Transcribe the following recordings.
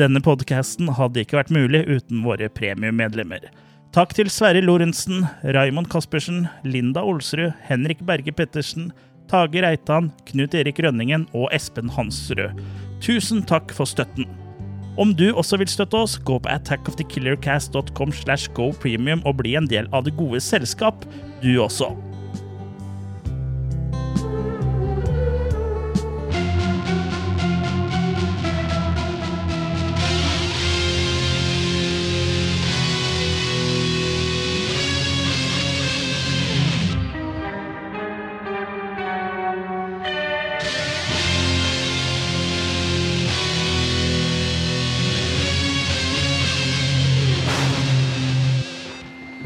Denne podkasten hadde ikke vært mulig uten våre premiummedlemmer. Takk til Sverre Lorentzen, Raymond Caspersen, Linda Olsrud, Henrik Berge Pettersen, Tage Reitan, Knut Erik Rønningen og Espen Hansrud. Tusen takk for støtten. Om du også vil støtte oss, gå på attackofthekillercast.com slash gopremium og bli en del av det gode selskap, du også.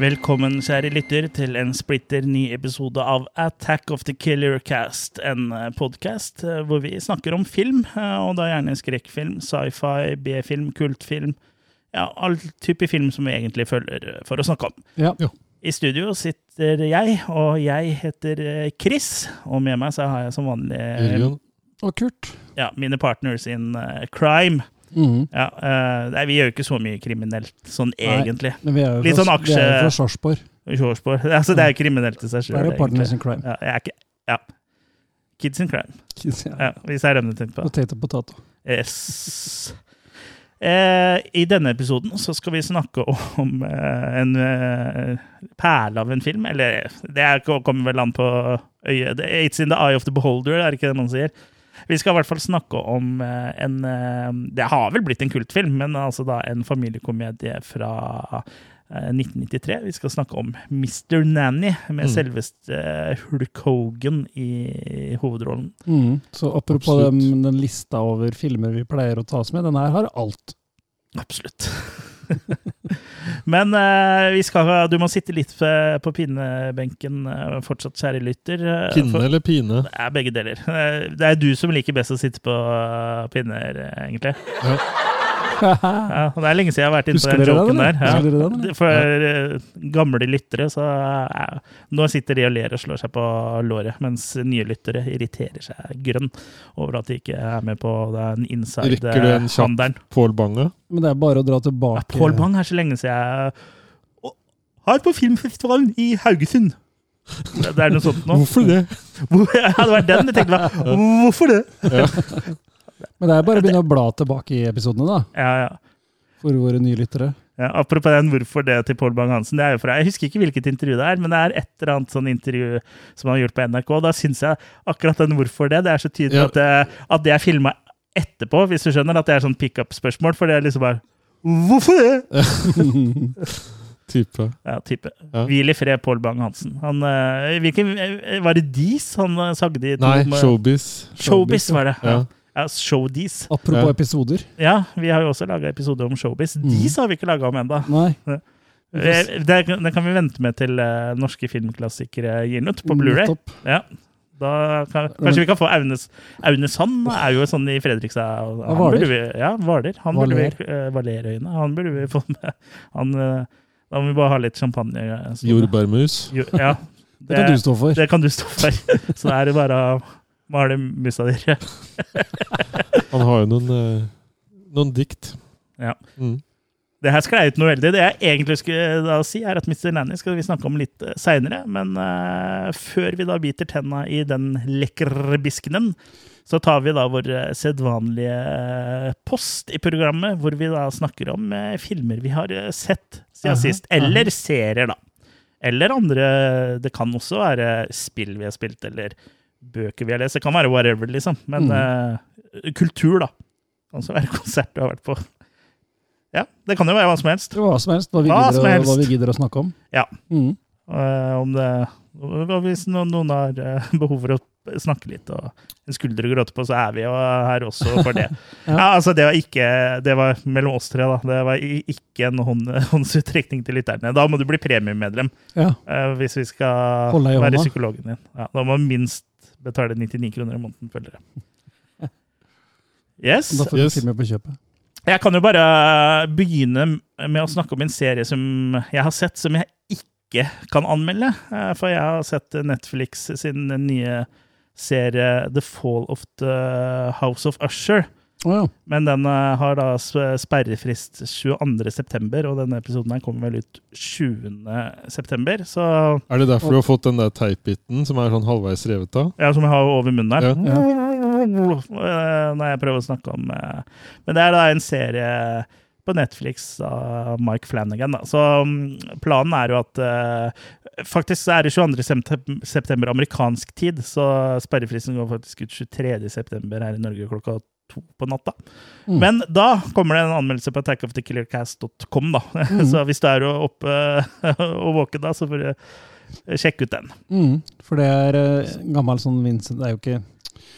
Velkommen, kjære lytter, til en splitter ny episode av Attack of the Killer Cast. En podkast hvor vi snakker om film, eh, og da gjerne skrekkfilm, sci-fi, B-film, kultfilm. Ja, all type film som vi egentlig følger for å snakke om. Ja. I studio sitter jeg, og jeg heter eh, Chris. Og med meg så har jeg som vanlig Jørgen. Og Kurt. ja, mine partners in eh, crime. Mhm. Ja, uh, nei, vi gjør jo ikke så mye kriminelt sånn Nei. egentlig. Men vi er jo Litt fra, sånn vi er jo aksje- fra Sarpsborg. Altså, det er jo kriminelt i seg sjøl. Det er jo Partners in Crime. Ja, jeg er ikke Ja. Kids in crime. Ja. Ja, hvis det er dem du tenker på. Potato, potato. Yes. Eh, I denne episoden så skal vi snakke om eh, en eh, perle av en film. Eller det er, kommer vel an på øyet. It's in the eye of the beholder, er det ikke det man sier? Vi skal i hvert fall snakke om eh, en eh, Det har vel blitt en kultfilm, men altså da en familiekomedie fra eh, 1993. Vi skal snakke om Mr. Nanny, med Mm. selveste eh, Hulk Hogan i hovedrollen. Mm. Så apropos den, den lista over filmer vi pleier å ta oss med, den her har alt. Absolutt. Men eh, vi skal, du må sitte litt eh, på pinnebenken eh, fortsatt, kjære lytter. eh, Pinne for- eller pine? Det er begge deler. Det er du som liker best å sitte på pinner, egentlig. Ja. Ja, det er lenge siden jeg har vært inne på den joken der. Ja. Den, For eh, gamle lyttere, så eh, Nå sitter de og ler og slår seg på låret, mens nye lyttere irriterer seg grønn over at de ikke er med på den inside-handelen. Pål Bang, Men det er bare å dra tilbake. Pål Bang er så lenge siden jeg Har på filmfestivalen i Haugesund. Det, er noe sånt nå. Hvorfor det? Hvor, ja, det var den jeg tenkte meg. Hvorfor det? Men det er bare å begynne å bla tilbake i episodene, da. Ja, ja. For våre nye lyttere. Ja, apropos den 'hvorfor det' til Pål Bang-Hansen. det er jo fra, Jeg husker ikke hvilket intervju det er, men det er et eller annet sånn intervju som han har gjort på NRK. og Da syns jeg akkurat den 'hvorfor det' det er så tydelig Ja. at, det, at det er filma etterpå, hvis du skjønner. At det er sånn pickup-spørsmål. For det er liksom bare 'Hvorfor det?' Type. Ja, type. Ja. Hvil i fred, Pål Bang-Hansen. Han, eh, hvilken, eh, Var det Dis han eh, sagde i? Nei, Showbiz. Showbiz var det. Ja. Ja, Showdies. Apropos Ja. episoder. Ja, vi har jo også laga episoder om Showbiz. Mm. Dis har vi ikke laga om ennå. Det, det kan vi vente med til uh, norske filmklassikere gir den ut på Blu-ray. Ja. Da kan, kanskje vi kan få Aune, Aune Sand, er jo sånn i Fredrikstad. Han Valer. burde vi, ja, Hvaler. Han burde vi, uh, Valerøyene. Han burde vi få med. Han, uh, da må vi bare ha litt champagne. Jordbærmus. Jo, ja. Det kan du stå for. Det kan du stå for. Så er det bare å male musa di. Han har jo noen, eh, noen dikt. Ja. Mm. Det her sklei ut noe veldig. Det jeg egentlig skulle da si, er at Mr. Nanny skal vi snakke om litt seinere. Men uh, før vi da biter tenna i den lekkerbiskenen, så tar vi da vår eh, sedvanlige eh, post i programmet, hvor vi da snakker om uh, filmer vi har eh, sett siden Aha, sist. Eller serier, da. Eller andre Det kan også være spill vi har spilt, eller bøker vi har lest. Det kan være whatever, liksom. Men eh, kultur, da. Kan også være konsert du har vært på. Ja, det kan jo være hva som helst. Hva som helst. Hva vi, Hva gidder, helst. hva vi gidder å snakke om. Ja. Mm. Uh, om det Hvis noen, noen har eh, behov for å snakke litt og en skulder å gråte på, så er vi jo her også for det. Ja. ja. altså, det var ikke Det var mellom oss tre, da. Det var ikke en hånd, håndsutrekning til lytterne. Da må du bli premiemedlem Ja. uh, hvis vi skal være psykologen din. Ja, da må minst betale 99 kroner i måneden, for jeg. Yes. Da får du Yes. filmer på kjøpet. Jeg kan jo bare begynne med å snakke om en serie som jeg har sett, som jeg ikke kan anmelde. Eh, For jeg har sett Netflix sin nye serie The Fall of the House of Usher. Å ja. Men den eh, har da sp- sperrefrist 22.9., og denne episoden her kommer vel ut 20.9., så Er det derfor du har fått den der teipbiten som er sånn halvveis revet av? Ja, som jeg har over munnen her. Ja. Eh, Når jeg prøver å snakke om eh, Men det er da en serie på Netflix av Mike Flanagan. Da. Så mm, planen er jo at uh, Faktisk så er det 22. september amerikansk tid, så sperrefristen går faktisk ut 23. september her i Norge klokka to på natta. Mm. Men da kommer det en anmeldelse på attackofthekillercast.com, da. Mm. Så hvis du er oppe og våken da, så får du sjekke ut den. Mm, for det er eh, gammel sånn Vincent Det er jo ikke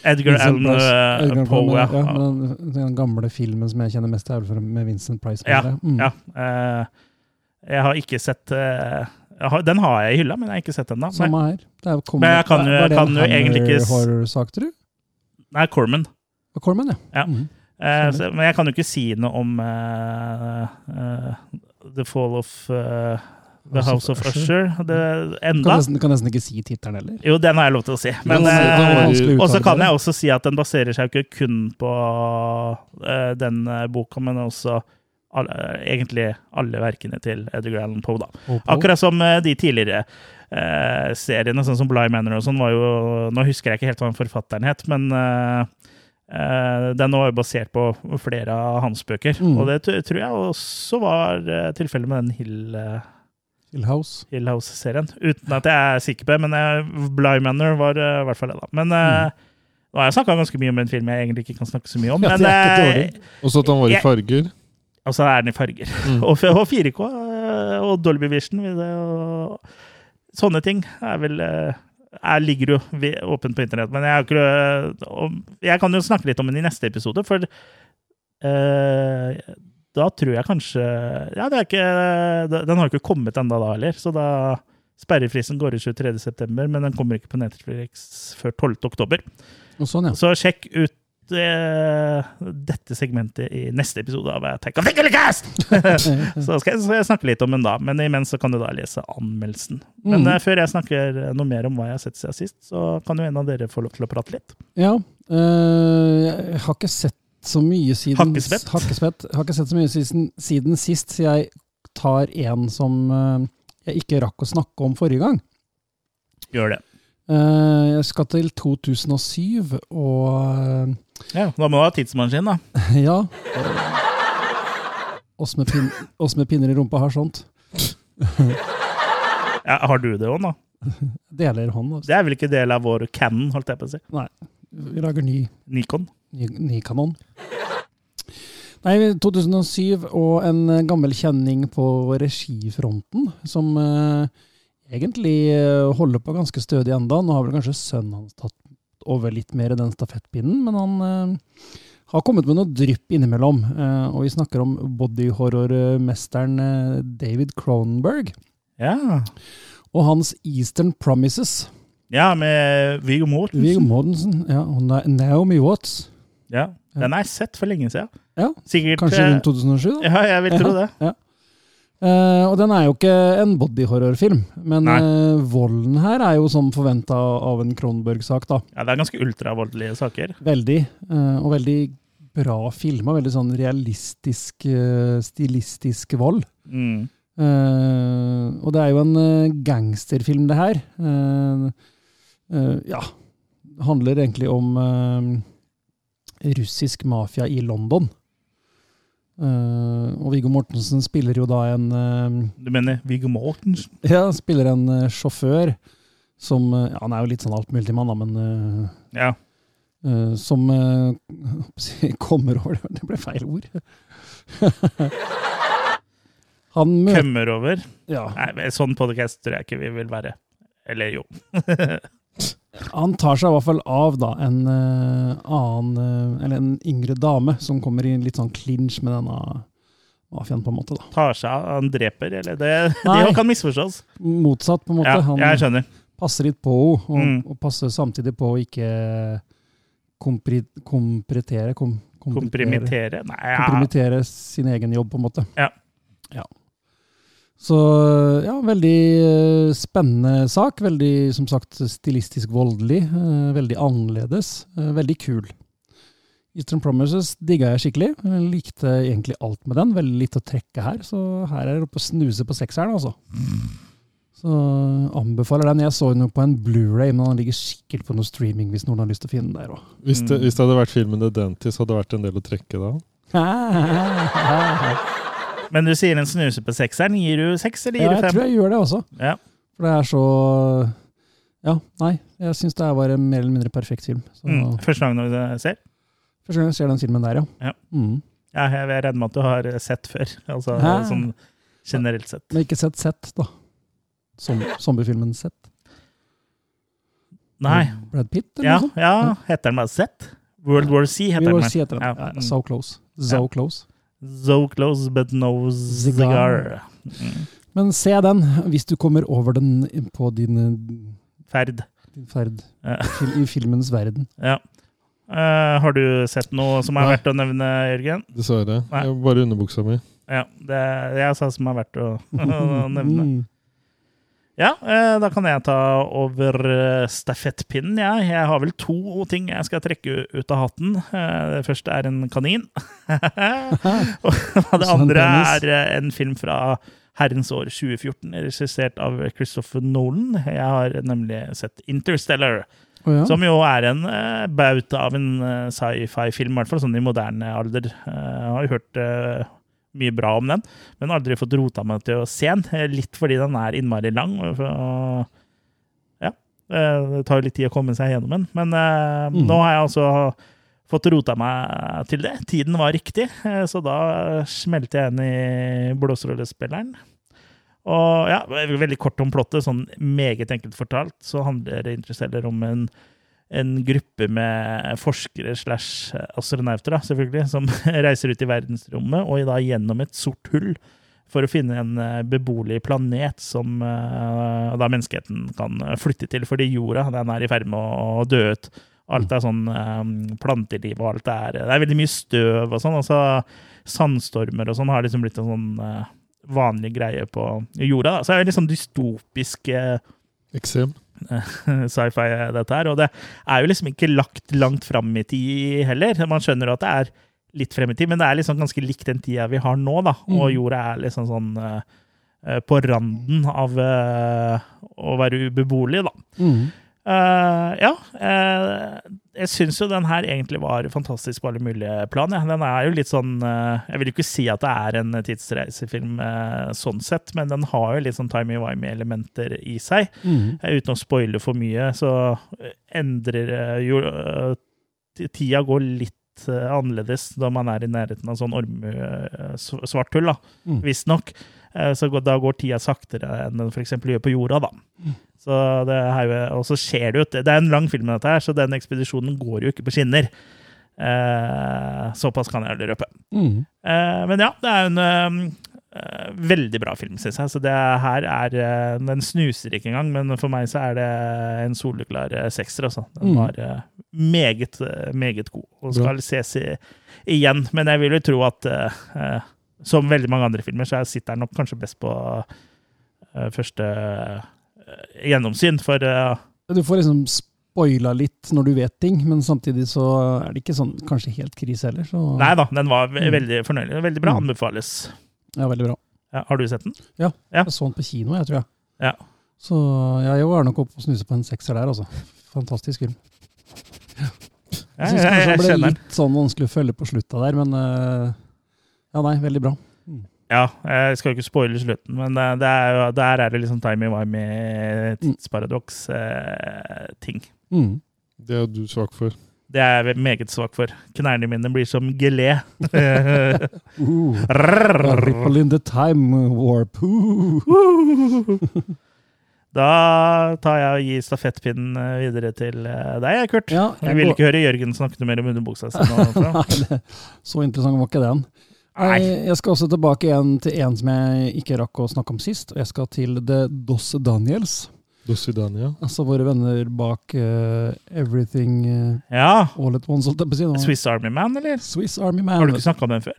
Edgar Allan eh, Poe, ja. ja. men den, den gamle filmen som jeg kjenner mest til, med Vincent Price. Ja. Mm. ja. Uh, jeg har ikke sett uh, har, Den har jeg i hylla, men jeg har ikke sett den. da. Samme her. Det er, kom, Men jeg kan jo- var det en egentlig ikke Hammer-horror-sak, tror du? nei Corman. Corman, ja. Ja. Mhm. Eh, så, men jeg kan jo ikke si noe om eh, eh, The Fall of eh, The House of Usher det, Du kan nesten, kan nesten ikke si tittelen heller. Jo, den har jeg lov til å si. Men, eh, og så kan jeg også si at den baserer seg ikke kun på uh, den boka, men også alle, egentlig alle verkene til Edgar Allan Poe. da. På- Akkurat som de tidligere uh, seriene, sånn som Bligh Manor og sånn, var jo Nå husker jeg ikke helt hva den forfatteren het, men eh, den var jo basert på flere av hans bøker. Mm. Og det tror jeg også var uh, tilfellet med den Hill, eh, Hill House. Hill House-serien. Uten at jeg er sikker på det, men uh, Bly Manor var eh, i hvert fall det. da. Men mm. nå har jeg snakka ganske mye om en film jeg egentlig ikke kan snakke så mye om. Ja, men eh. Og så at han var i farger. og så er den i farger. Mm. Og, og 4K eh, og Dolby Vision og sånne ting er vel eh, er, ligger jo åpent på internett. Men jeg, ikke, jeg kan jo snakke litt om den i neste episode, for uh, da tror jeg kanskje Ja, det ikke, den har ikke kommet ennå da heller, så da Sperrefristen går ut 23.9., men den kommer ikke på Netflix før 12.10. Og sånn, ja. Så sjekk ut dette segmentet i neste episode av Attack of the Killer Cast! så skal jeg, skal jeg snakke litt om den da, men imens så kan du da lese anmeldelsen. Men Mhm. eh, før jeg snakker noe mer om hva jeg har sett siden sist, så kan jo en av dere få lov til å prate litt. Ja, øh, jeg har ikke sett så mye siden Hakkespett? Hakkespett. Har ikke sett så mye siden, siden sist, så jeg tar en som jeg ikke rakk å snakke om forrige gang. Gjør det. Eh, jeg skal til 2007, og Ja, Da må du ha tidsmaskin, da. ja Oss med, pin, oss med pinner i rumpa har sånt. Ja, har du det òg, da? Deler hånd. Altså. Det er vel ikke del av vår canon, holdt jeg på å si. Nei. Vi lager ny Nikon. Ny, ny kanon. Nei, 2007 og en gammel kjenning på regifronten, som eh, egentlig holder på ganske stødig enda. Nå har vel kanskje sønnen hans tatt over litt mer den stafettpinnen, men han eh, har kommet med noe drypp innimellom. Eh, og vi snakker om bodyhorror-mesteren eh, David Cronenberg Ja, og hans Eastern Promises. ja med Viggo Mortensen. Viggo Mortensen ja, og Naomi Watts. Ja, Den har jeg sett for lenge siden. Ja, Sikkert Kanskje eh, rundt 2007? da? Ja, jeg vil tro det. Eh, og den er jo ikke en bodyhorrorfilm, men eh, volden her er jo som forventa av en Kronborg-sak, da. Ja, Det er ganske ultravoldelige saker. Veldig. Uh, og veldig bra filma. Veldig sånn realistisk, stilistisk vold. Mm. Og det er jo en gangsterfilm, det her. Ja. Handler egentlig om russisk mafia i London. Eh, og Viggo Mortensen spiller jo da en uh, Du mener Viggo Mortensen? Ja, spiller en uh, sjåfør som ja, Han er jo litt sånn altmuligmann, da, men Ja. Som kommer over Det ble feil ord. han møter Kømmer over. ja, Nei, Sånn podcast tror jeg ikke vi vil være. Eller jo. Han tar seg i hvert fall av da, en eh, annen eh, Eller en yngre dame som kommer i en litt sånn clinch med denne mafiaen, på en måte. da. Tar seg av Han dreper, eller Det, Nei. det kan misforstås. Motsatt, på en måte. Ja, han jeg skjønner. passer litt på henne, og, Mm. og passer samtidig på å ikke kompri, kompritere kom, kompritere-? Nei, ja. kompromittere sin egen jobb, på en måte. Ja. Ja. Så ja, veldig eh, spennende sak. Veldig, som sagt, stilistisk voldelig. eh, Veldig annerledes. eh, Veldig kul. Eastern Promises digga jeg skikkelig. Jeg likte egentlig alt med den. Veldig lite å trekke her, så her er det oppe å snuse på sekseren, altså. Så anbefaler den. Jeg så den jo på en Blu-ray, men den ligger sikkert på noe streaming hvis noen har lyst til å finne den der òg. Hvis, det, Mm. hvis det hadde vært filmen The Dentist, hadde det vært en del å trekke da? Men du sier en snuse på sekseren. Gir du seks, eller Ja, gir jeg du fem? tror jeg gjør det også. Ja. For det er så Ja, nei. Jeg syns det var en mer eller mindre perfekt film. Så, Mm. Første gang du ser? Første gang jeg ser den filmen der, ja. Ja. Mm. Ja, jeg regner med at du har sett før. Altså Hæ? sånn generelt sett. Men ikke sett Sett, da. Som, zombiefilmen Sett. Nei. Brad Pitt, eller Ja, noe sånt? ja, heter den bare Sett? World War C heter World den. War C heter den. Ja. Ja, so close. So Ja. close. So close, but no cigar. Mm. Men se den, hvis du kommer over den på din, eh, Ferd. din ferd Ja. i filmens verden. Ja. Uh, har du sett noe som er Nei. verdt å nevne, Jørgen? Dessverre. Nei. Jeg Bare underbuksa mi. Ja, det er jeg sa som er verdt å, å nevne. Ja, eh, da kan jeg ta over stafettpinnen, stafettpinnen. Ja. Jeg har vel to ting jeg skal trekke ut av hatten. Eh, Det første er en kanin. Og det andre er eh, en film fra herrens år 2014, regissert av Christopher Nolan. Jeg har nemlig sett Interstellar. Oh, ja. Som jo er en bauta av en eh, sci-fi-film, i hvert fall sånn i moderne alder. Eh, Jeg har jo hørt eh, mye bra om den, men aldri fått rota meg til å se den. eh, Litt fordi den er innmari lang. og ja, eh, det tar jo litt tid å komme seg gjennom den. Men eh, Mm. nå har jeg altså fått rota meg til det. Tiden var riktig, så da smelte jeg inn i blåserollespilleren. Og ja, veldig kort om plottet, sånn meget enkelt fortalt, så handler Interstellar om en, en gruppe med forskere slash astronauter, selvfølgelig, som reiser ut i verdensrommet og da gjennom et sort hull for å finne en eh, beboelig planet som eh, da menneskeheten kan flytte til, fordi jorda den er i ferd med å dø ut. Alt er sånn eh, planteliv, og alt er Det er veldig mye støv og sånn. Altså sandstormer og sånn har liksom blitt en sånn vanlig greie på jorda. Da. Så det er veldig sånn dystopisk eh, Eksem. sci-fi, dette her. Og det er jo liksom ikke lagt langt fram i tid heller. Man skjønner at det er litt frem i tid, men det er liksom ganske likt den tida vi har nå, da. Og Mm. jorda er liksom sånn eh, eh, på randen av eh, å være ubeboelig, da. Mm. Uh, ja. Jeg syns jo den her egentlig var fantastisk på alle mulige plan. Ja. Den er jo litt sånn eh, Jeg vil jo ikke si at det er en tidsreisefilm eh, sånn sett, men den har jo litt sånn timey-wimey-elementer i seg. Mm. Uten å spoile for mye, så endrer jo Tida går litt annerledes da man er i nærheten av sånn orme, eh, svart hull, da. Mm. Visstnok. Eh, Så da går tida saktere enn den f.eks. gjør på jorda, da. Mm. Så det er jo, og så skjer det jo Det er en lang film, dette her, så den ekspedisjonen går jo ikke på skinner. Eh, såpass kan jeg aldri røpe. Mm. Eh, men ja, det er en eh, veldig bra film, syns jeg. Så det her er Den snuser ikke engang, men for meg så er det en soleklar sekser. Altså. Den Mm. var meget, meget god og skal ses igjen. Men jeg vil jo tro at eh, som veldig mange andre filmer, så sitter den nok kanskje best på uh, første uh, gjennomsyn. For uh, Du får liksom spoila litt når du vet ting, men samtidig så er det ikke sånn kanskje helt krise heller. Så Nei da, den var ve- Mm. veldig fornøyelig. Veldig bra. Mm. Anbefales. ja, veldig bra. Ja, har du sett den? Ja, Ja. jeg så den på kino, jeg tror jeg. Ja. Så jeg var nok oppe og snuse på en sekser der, altså. Fantastisk film. Ja, Jeg syns kanskje det ble litt sånn vanskelig å følge på slutta der, men eh, ja, nei, veldig bra. Ja, jeg skal jo ikke spoile slutten, men det, det er der er det liksom timey-wimey tidsparadoks-ting. Mm. Det er du svak for. det er jeg meget svak for. Knærne mine blir som gelé. Uh, ripple in the time warp. Uh. da tar jeg og gir stafettpinnen eh, videre til eh, deg, Kurt. Ja, Jeg vil ikke høre Jørgen snakke mer om underbuksa si. Så interessant var ikke den. Nei, Nei. jeg skal også tilbake igjen til en som jeg ikke rakk å snakke om sist. og Jeg skal til The Dos Daniels. Dosidania. Altså våre venner bak uh, Everything uh, Ja. All at Once. holdt jeg på å si. Swiss Army Man, eller? Swiss Army Man. Har du ikke snakka om den før?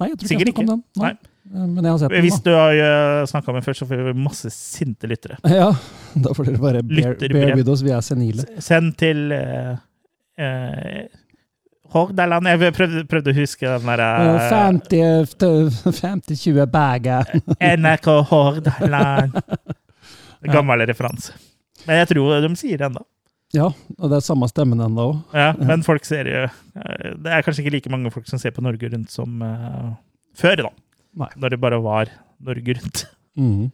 Nei, jeg tror Sikkert ikke om den. Nei. Nei. Men jeg har sett den. Hvis du har snakka om den før, så får vi masse sinte lyttere. Ja, da får dere bare bear, bear with oss. Vi er senile. Send til uh, eh, Hordaland Jeg prøvde, prøvde å huske den der... derre 50-20 bager. NRK Hordaland. Gammel referanse. Men jeg tror de sier det ennå. Ja, og det er samme stemmen ennå. Ja, men folk ser jo eh, Det er kanskje ikke like mange folk som ser på Norge Rundt som uh, før, da. Nei. Når det bare var Norge Rundt. Mm.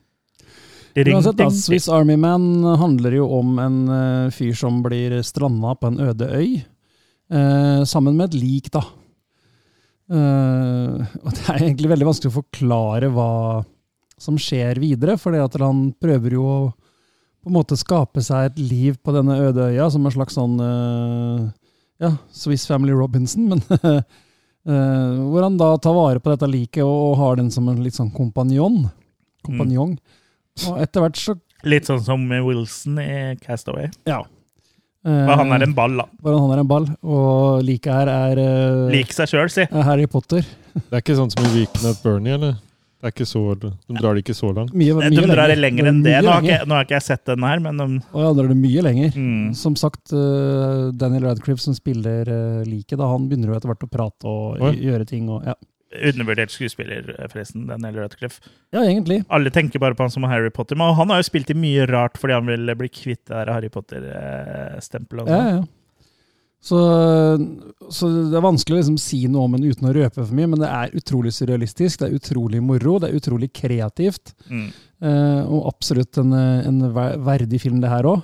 Uansett, da, Swiss Army Man handler jo om en eh, fyr som blir stranda på en øde øy, eh, sammen med et lik, da. Eh, og det er egentlig veldig vanskelig å forklare hva som skjer videre, for han prøver jo å på en måte skape seg et liv på denne øde øya, som en slags sånn eh, ja, Swiss Family Robinson, men eh, hvor han da tar vare på dette liket og har den som en litt sånn kompanjong. kompanjong. Og etter hvert så Litt sånn som Wilson i Castaway. Ja. Bare han er en ball, da. Bare han er en ball, og liket her er, uh, Lik seg sjøl, si. er Harry Potter. Det er ikke sånn som i Weekend at Bernie, eller? Det er ikke så, de drar det ikke så langt. Mye, mye De drar det lenger enn det. Nå har, ikke, nå har ikke jeg sett den her, men de, Og ja, drar det mye lenger. mm, Som sagt, uh, Daniel Radcliffe som spiller uh, liket, han begynner jo etter hvert å prate og Oi. gjøre ting. Og, ja. Undervurdert skuespiller, forresten, Daniel Radcliffe. ja, egentlig. Alle tenker bare på han som Harry Potter, men han har jo spilt i mye rart fordi han vil bli kvitt det der Harry Potter-stempelet. Ja, ja. Så, så det er vanskelig å liksom si noe om den uten å røpe for mye, men det er utrolig surrealistisk, det er utrolig moro, det er utrolig kreativt. Mm. eh, og absolutt en, eh, en verdig film, det her òg.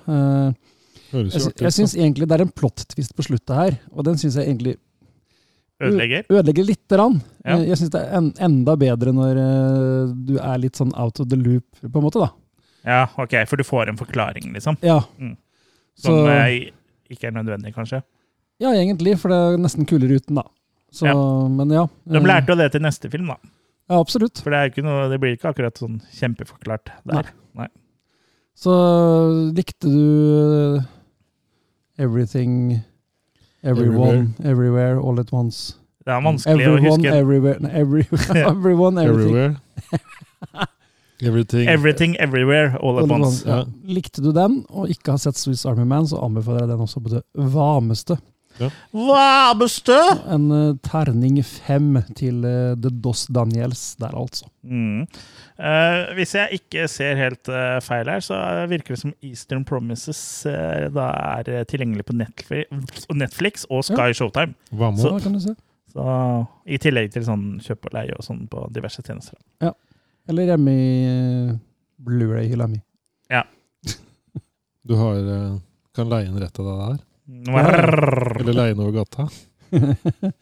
Jeg jeg syns egentlig det er en plot-twist på sluttet her, og den syns jeg egentlig Ødelegger. ødelegger lite grann. Ja. Eh, Jeg syns det er en, enda bedre når eh, du er litt sånn out of the loop, på en måte, da. Ja, ok, for du får en forklaring, liksom. Ja. Mm. Så, Som eh, ikke er nødvendig, kanskje. ja, egentlig, for det er nesten kulere uten, da. Så, Ja. Men ja. De lærte jo det til neste film, da. Ja, absolutt. For det, noe, det blir ikke akkurat sånn kjempeforklart der. Så likte du Everything, Everyone, Everywhere, All at Once. Det er vanskelig å Everyone, huske. everywhere, every, everyone, everything. Everywhere. Everything. Everything Everywhere All at Once. Ja. Likte du den, og ikke har sett Swiss Army Man, så anbefaler jeg den også på det varmeste. Hva bestø? En uh, terning fem til uh, The Dos Daniels der, altså. Mm. Uh, hvis jeg ikke ser helt feil her, så virker det som Eastern Promises da er tilgjengelig på Netflix, Netflix og Sky Showtime. Hva må Så kan du se. Så, I tillegg til sånn kjøp og leie og sånn på diverse tjenester. Eller hjemme i Blu-ray-hylla mi. Du har, kan leie en rett av deg der. Eller leie den over gata.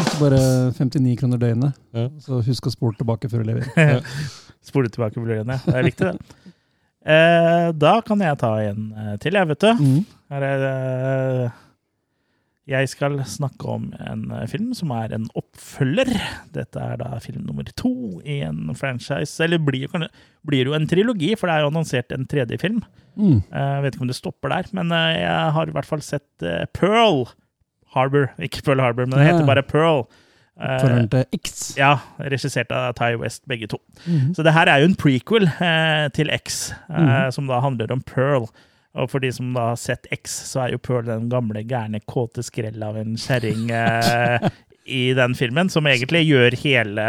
Koster bare 59 kroner døgnet. Ja. Så husk å spole tilbake før du leverer. Spole tilbake Blu-rayen, ja. Det er viktig, det. Eh, da kan jeg ta en eh, til, jeg, vet du. Mm. Her er det Jeg skal snakke om en eh, film som er en oppfølger. Dette er da film nummer to i en franchise. Eller blir, blir jo en trilogi, for det er jo annonsert en tredje film. Mm. Eh, Jeg vet ikke om det stopper der, men eh, jeg har i hvert fall sett eh, Pearl Harbor. Ikke Pearl Harbor, men det heter bare Pearl. Eh, til X. Ja, regissert av Ty West, begge to. Mhm. Så det her er jo en prequel eh, til X, eh, Mhm. som da handler om Pearl. Og for de som da har sett X, så er jo Pearl den gamle, gærne, kåte skrell av en kjerring eh, i den filmen, som egentlig gjør hele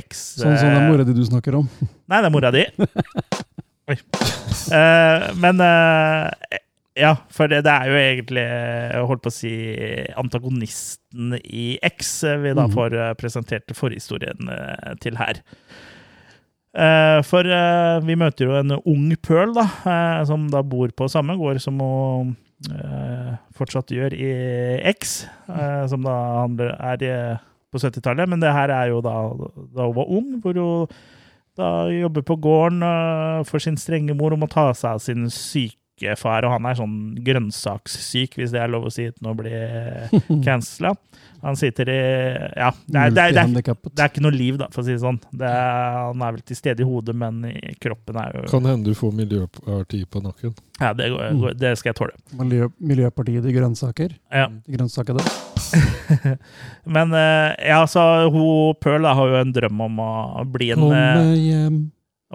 X Sånn som det er eh, mora di du snakker om. Nei, det er mora di. Oi. Eh, men eh, ja, for det, det er jo egentlig, jeg holdt på å si, antagonisten i X eh, vi da Mhm. får eh, presentert forhistorien eh, til her. Eh, for eh, vi møter jo en ung pøl, da, eh, som da bor på samme gård som hun fortsatt gjør i X, som da er på 70-tallet. Men det her er jo da da hun var ung, hvor hun da jobber på gården for sin strenge mor og må ta seg av sin syke far. Og han er sånn grønnsakssyk, hvis det er lov å si uten å bli cancela. Han sitter i Ja, det er, det, er, det, er, det er ikke noe liv, da, for å si det sånn. Det er, han er vel til stede i hodet, men i kroppen er jo Kan hende du får Miljøpartiet på nakken. Ja, det, går, går- det skal jeg tåle. Miljø, Miljøpartiet De Grønnsaker. Ja. De grønnsakede. Men øh, ja, så hun Pearl da, har jo en drøm om å bli en Komme hjem.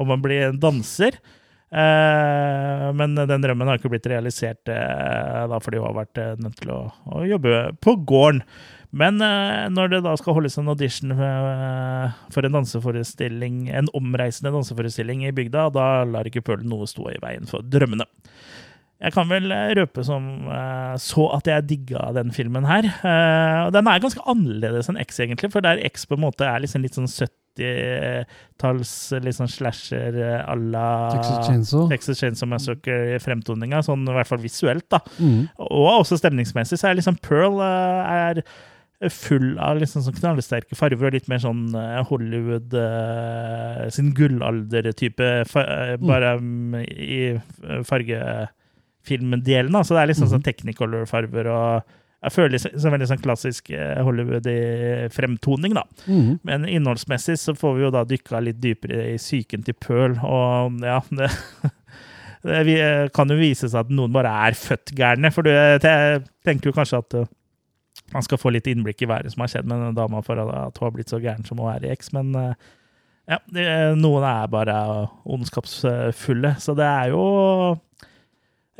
om å bli en danser. Eh, men den drømmen har ikke blitt realisert, eh, da, fordi hun har vært eh, nødt til å, å jobbe på gården. Men når det da skal holdes en audition for en danseforestilling, en omreisende danseforestilling i bygda, da lar ikke Pølen noe stå i veien for drømmene. Jeg kan vel røpe som så at jeg digga den filmen her. Den er ganske annerledes enn X, egentlig, for der X på en måte er liksom litt sånn 70 80-talls liksom sånn slasher eh, à la Texas Chainsaw, Texas Chainsaw Massacre-fremtoninga, eh, sånn i hvert fall visuelt, da. Mm. Og også stemningsmessig, så er liksom Pearl eh, er full av liksom sånn knallsterke farger og litt mer sånn Hollywood sin gullalder-type, mm. bare um, i fargefilmdelen. Så det er liksom sånn, mm. sånn technicolor-farver og jeg føler det som veldig sånn klassisk eh, Hollywood i fremtoning, da. Mm. Men innholdsmessig så får vi jo da dykka litt dypere i psyken til Pearl, og ja det, det kan jo vise seg at noen bare er født gærne. For du jeg tenker jo kanskje at man skal få litt innblikk i været som har skjedd med denne dama for at hun har blitt så gæren som hun er i X, men ja, noen er bare ondskapsfulle. Så det er jo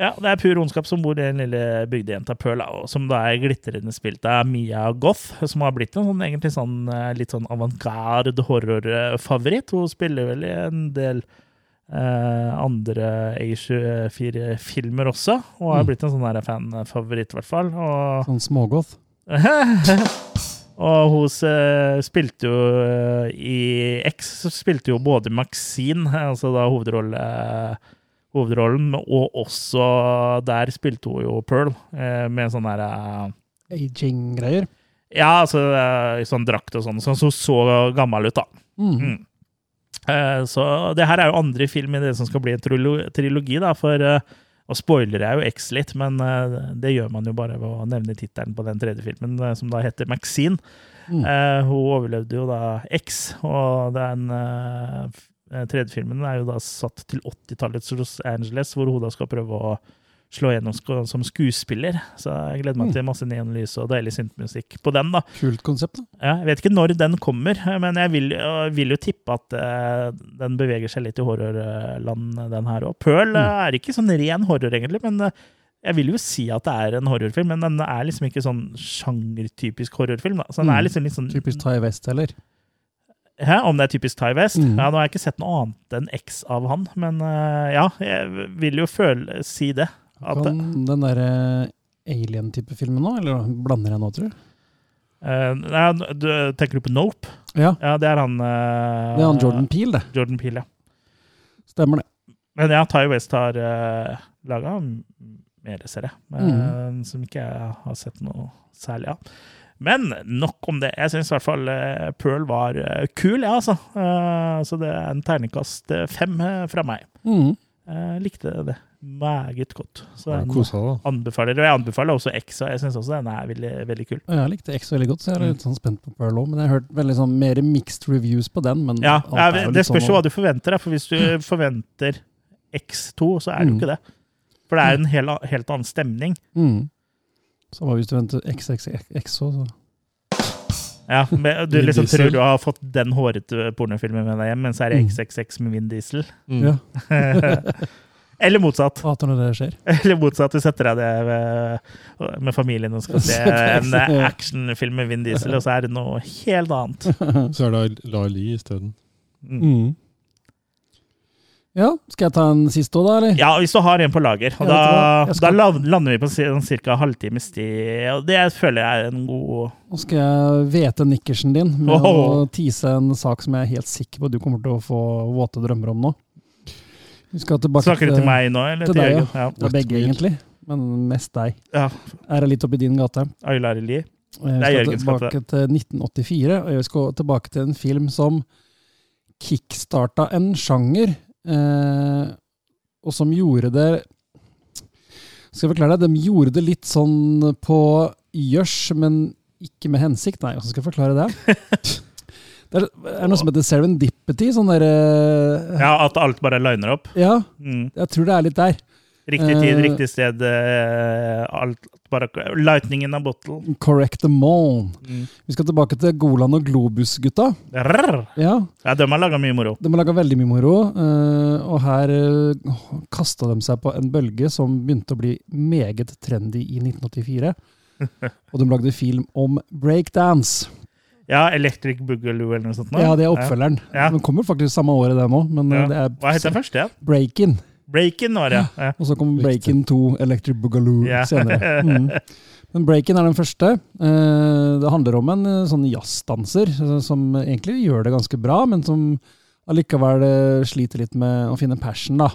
ja, det er pur ondskap som bor i den lille bygdejenta Pearl, som da er glitrende spilt av Mia Goth, som har blitt en sånn, egentlig sånn, eh, litt sånn avantgarde horrorfavoritt. Hun spiller vel i en del eh, andre A24-filmer også, og har Mm. blitt en sånn der fanfavoritt, i hvert fall. Og, Sånn smågoth. og hun eh, spilte jo eh, i X, så spilte jo både Maxine, altså da hovedrolle, hovedrollen, og også der spilte hun jo Pearl, eh, med sånn derre eh, Aging-greier. Ja, altså eh, i sånn drakt og sånn, så hun så gammel ut, da. Mm. Mm. Eh, Så det her er jo andre film i det som skal bli en trilo- trilogi, da, for eh, og spoiler jeg jo X litt, men eh, det gjør man jo bare ved å nevne tittelen på den tredje filmen, som da heter Maxine. Mm. Hun overlevde jo da X, og den er eh, tredje filmen er jo da satt til 80-tallets Los Angeles, hvor hun da skal prøve å slå gjennom som skuespiller. Så jeg gleder meg Mm. til masse neonlys og deilig synthmusikk på den, da. Kult konsept, da. Ja, jeg vet ikke når den kommer, men jeg vil, jeg vil jo tippe at uh, den beveger seg litt i horrorland, den her òg. Pearl mm. er ikke sånn ren horror, egentlig, men uh, jeg vil jo si at det er en horrorfilm. Men den er liksom ikke sånn sjangertypisk horrorfilm. Da. Så den Mm. er liksom litt sånn Typisk Thai West, eller? Hæ, Om det er typisk Ty West? Mm. Ja, Nå har jeg ikke sett noe annet enn X av han, men eh, ja, jeg vil jo føle, si det. At, Kan den derre alien-type filmen nå, eller blander jeg nå, tror du? Nei, ja, du, tenker du på Nope? Ja, Ja, det er han uh, det er han Jordan Peel, det. Jordan Peele, ja. Stemmer det. Men ja, Ty West har uh, laga mer, ser jeg, Mm. som ikke jeg har sett noe særlig av. Men nok om det. Jeg syns i hvert fall eh, Pearl var kul, kul, ja, altså. Eh, så det er en terningkast eh, fem eh, fra meg. Mm. Jeg likte det meget godt. Så jeg kosa anbefaler, og jeg anbefaler også X, og jeg syns også den er veldig, veldig kul. Jeg likte X veldig godt, så jeg er Mm. litt sånn spent på Pearl òg. Men jeg har hørt veldig sånn mer mixed reviews på den. Men Ja, er Det spørs jo sånn hva du forventer, for hvis du forventer X2, så er det jo Mm. ikke det. For det er en hel, helt annen stemning. mm. Så hva hvis du venter XXX så Ja, men Du liksom tror du har fått den hårete pornofilmen med deg hjem, men så er det Mm. XXX med Vin Diesel. Mm. Ja. Eller motsatt. Hater når det skjer. Eller motsatt, du setter deg det med, med familien og skal se en actionfilm med Vin Diesel, og så er det noe helt annet. Så er det La Li isteden. Mm. Ja, skal jeg ta en siste òg, da, eller? Ja, hvis du har en på lager. Og da, skal- da lander vi på ca. halvtimes tid, og det føler jeg er en god Nå skal jeg hvete nikkersen din med oh. å tease en sak som jeg er helt sikker på at du kommer til å få våte drømmer om nå. Vi skal tilbake Snakker du til meg nå, eller til til deg, Ja. Ja. Det er begge, egentlig. Men mest deg. ja. Er jeg litt oppi din gate. Lie. Jeg Det er skal Jørgens tilbake til 1984, og jeg skal tilbake til en film som kickstarta en sjanger, eh, og som gjorde det Skal jeg forklare deg? De gjorde det litt sånn på gjørs, men ikke med hensikt. Nei, hvordan skal jeg forklare det? Det er, er noe som heter serendipity. Sånn derre Ja, at alt bare liner opp. ja, Mm. jeg tror det er litt der. Riktig tid, uh, riktig sted. Uh, Alt bare Lightning in a bottle. Correct the mole. Mm. Vi skal tilbake til Golan og Globus-gutta. Ja, Ja, de har laga mye moro. De har laga veldig mye moro, Uh, og her uh, kasta de seg på en bølge som begynte å bli meget trendy i 1984. Og de lagde film om breakdance. Ja, Electric Boogaloo eller noe sånt. nå. Ja, det er oppfølgeren. Ja. Den kommer faktisk samme året, den. Men Ja. det Hva heter den første igjen? Breakin. Breakin var det, ja. Og så kom Breaken Breakin 2 Electric Boogaloo Ja. senere. Mm. Men breaken er den første. Eh, Det handler om en eh, sånn jazzdanser eh, som egentlig gjør det ganske bra, men som allikevel sliter litt med å finne passion, da.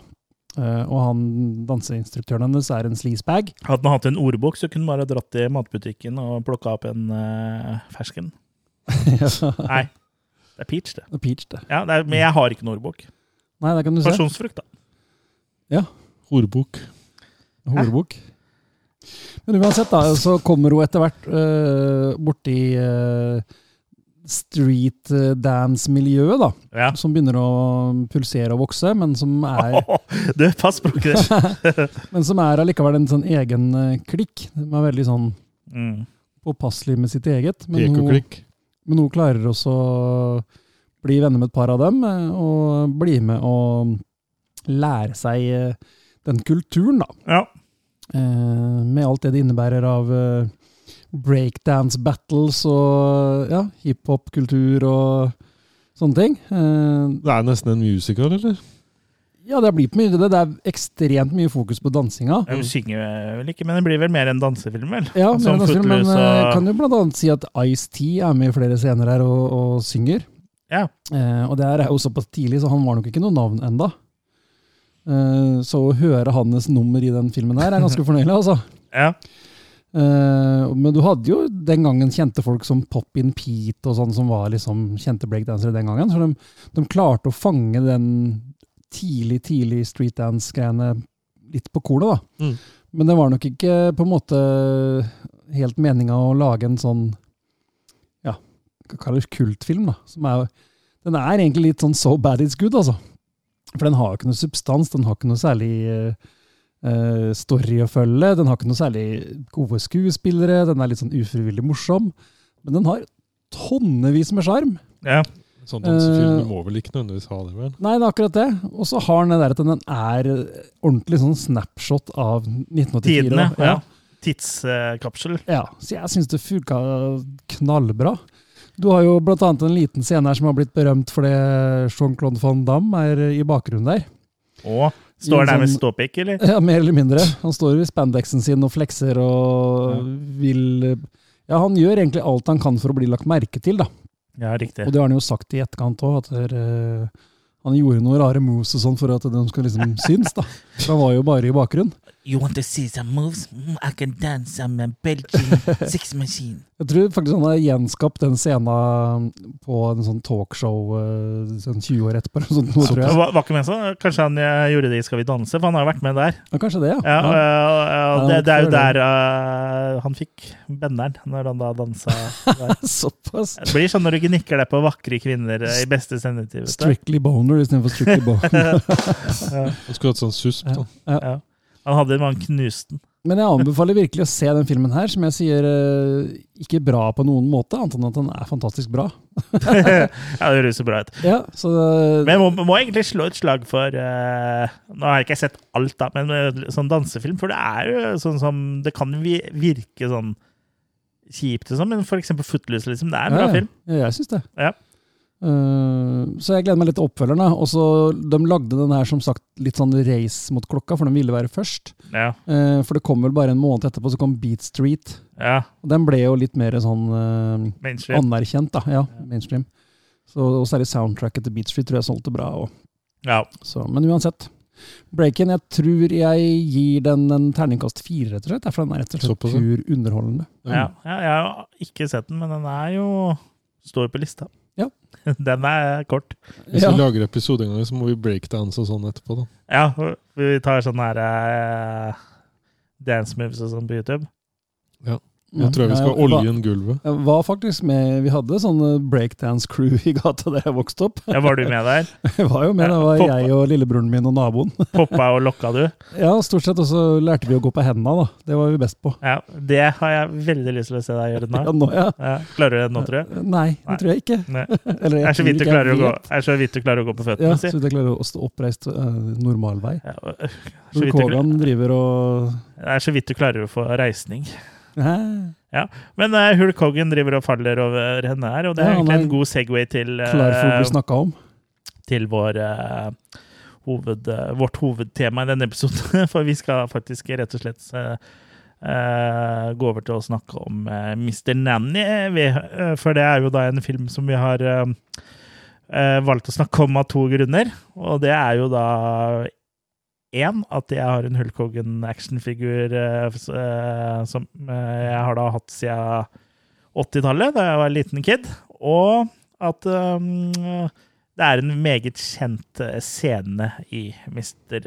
Eh, Og han danseinstruktøren hennes er en sleazebag. Hadde man hatt en ordbok, så kunne man bare dratt til matbutikken og plukka opp en uh, fersken. Nei, det er peach, det. Det er Peach, det. Ja, det er, Men jeg har ikke noen ordbok. Nei, det kan du se. Pasjonsfrukt, da. Horebok. Horebok. Men uansett, da, så kommer hun etter hvert uh, borti uh, street eh, dance-miljøet, da. Ja. Som begynner å pulsere og vokse, men som er, Du, pass språket ditt. men som er allikevel en sånn egen klikk. De er veldig sånn Mm. påpasselig med sitt eget. Men hun, men hun klarer også å bli venner med et par av dem, og bli med og lære seg eh, den kulturen, da. Ja. Eh, med alt det det innebærer av eh, breakdance battles og ja, hiphop-kultur og sånne ting. Eh, Det er nesten en musical, eller? ja, det blir på mye det. Det er ekstremt mye fokus på dansinga. Jeg synger vel ikke, men det blir vel mer en dansefilm, vel? Ja, mer en dansefilm, men og- kan jo blant annet si at Ice-T er med i flere scener her og, og synger. Ja. Eh, og det er jo såpass tidlig, så han var nok ikke noe navn enda. Eh, så å høre hans nummer i den filmen her er ganske fornøyelig, altså. Ja. Eh, men du hadde jo den gangen kjente folk som Pop-In Pete og sånn, som var liksom kjente breakdansere den gangen. Så de, de klarte å fange den tidlig, tidlig streetdance-greiene litt på kornet, da. Mm. Men det var nok ikke på en måte helt meninga å lage en sånn ja, hva kalles kultfilm, da. Som er, den er egentlig litt sånn so bad it's good, altså. For den har jo ikke noe substans, den har ikke noe særlig eh, eh, story å følge, den har ikke noe særlig gode skuespillere, den er litt sånn ufrivillig morsom. Men den har tonnevis med sjarm. ja. Sånn dansefilm uh, må vel ikke nødvendigvis ha det, vel? Nei, det er akkurat det. Og så har den det der at den er ordentlig sånn snapshot av 1984. Tidene. da. Ja. Tidskapsel. Ja, så jeg syns det funka knallbra. Du har jo annet en liten scene her som har blitt berømt fordi Jean-Claude van Damme er i bakgrunnen der. Åh, står han der med sånn- ståpikk, eller? Ja, Mer eller mindre. Han står i spandexen sin og flekser og vil Ja, han gjør egentlig alt han kan for å bli lagt merke til, da. Ja, riktig. Og det har han jo sagt i etterkant òg, at eh, han gjorde noen rare moves og sånn for at de skulle liksom synes, da. For han var jo bare i bakgrunnen. You want to see some moves? Mm, I can dance some Belgian six machine. Jeg tror faktisk han har gjenskapt den scenen på en sånn talkshow eh, sånn 20 år etterpå. Sånn, sånt, tror jeg. Var, var ikke med så? Kanskje han eh, gjorde det i Skal vi danse? For han har jo vært med der. Ja, kanskje det, ja. Ja, ja. og, og, Ja, det, det er jo der uh, han fikk benderen, når han da dansa der. Såpass. Det blir sånn når du gnikker deg på vakre kvinner i beste sendetid. vet du. Strictly boner istedenfor strictly boner. Han skulle hatt sånn susp, da. Ja. Han hadde man knuste den. Men jeg anbefaler virkelig å se den filmen her, som jeg sier eh, ikke bra på noen måte, annet enn at den er fantastisk bra. ja, det høres så bra ut. Ja, så Men jeg må, må egentlig slå et slag for uh, Nå har jeg ikke sett alt, da, men eh, sånn dansefilm. For det er jo sånn som Det kan virke sånn kjipt, sånn, men for eksempel Footloose, liksom. Det er en bra ja, film. Ja, jeg syns det. Ja. Eh, så jeg gleder meg litt til oppfølgeren. da. Og så De lagde den her som sagt litt sånn race mot klokka, for den ville være først. Ja. Eh, for det kom vel bare en måned etterpå, så kom Beat Street. ja. Og den ble jo litt mer sånn eh, Mainstream. anerkjent, da. Ja, mainstream. Så, og særlig soundtracket til Beat Street tror jeg solgte bra. Og, Ja. så, men uansett. Breakin, jeg tror jeg gir den en terningkast fire, rett og slett. For den er rett og slett pur underholdende. Ja. ja. Jeg har ikke sett den, men den er jo Står på lista. Ja. Den er kort. Hvis Ja. vi lager episode en gang, så må vi breakdance og sånn etterpå, da. Ja, vi tar sånne her uh, dance moves og sånn på YouTube. Nå tror jeg vi skal ha jeg olje en gulvet. Jeg var faktisk med Vi hadde sånn breakdance-crew i gata der jeg vokste opp. Ja, var du med der? Jeg var jo med, det var jeg og lillebroren min og naboen. Poppa og lokka du? Ja, stort sett. Og så lærte vi å gå på hendene, da. Det var vi best på. Ja, Det har jeg veldig lyst til å se deg gjøre Ja, nå. nå, ja. Ja, klarer du det nå, tror jeg? Nei, det tror jeg ikke. Eller Det jeg er så vidt du jeg klarer å gå, er så vidt du klarer å gå på Ja, føttene, så vidt jeg klarer å stå oppreist uh, normal vei. Ja, så vidt du, driver og det er så vidt du klarer å få reisning. Hæ? Men uh, Hulk Hogan driver og faller over henne her, og det er Ja, egentlig en god Segway til, uh, Klar for å bli snakka om. til vår, uh, hoved, eh, vårt hovedtema i denne episoden. For vi skal faktisk rett og slett eh, eh, gå over til å snakke om eh, Mr. Nanny. eh, eh, for det er jo da en film som vi har eh, eh, valgt å snakke om av to grunner. Og det er jo da én, at jeg har en Hulk Hogan-actionfigur eh, eh, som eh, jeg har da hatt siden 80-tallet, da jeg var liten kid. Og at um, det er en meget kjent scene i Mr.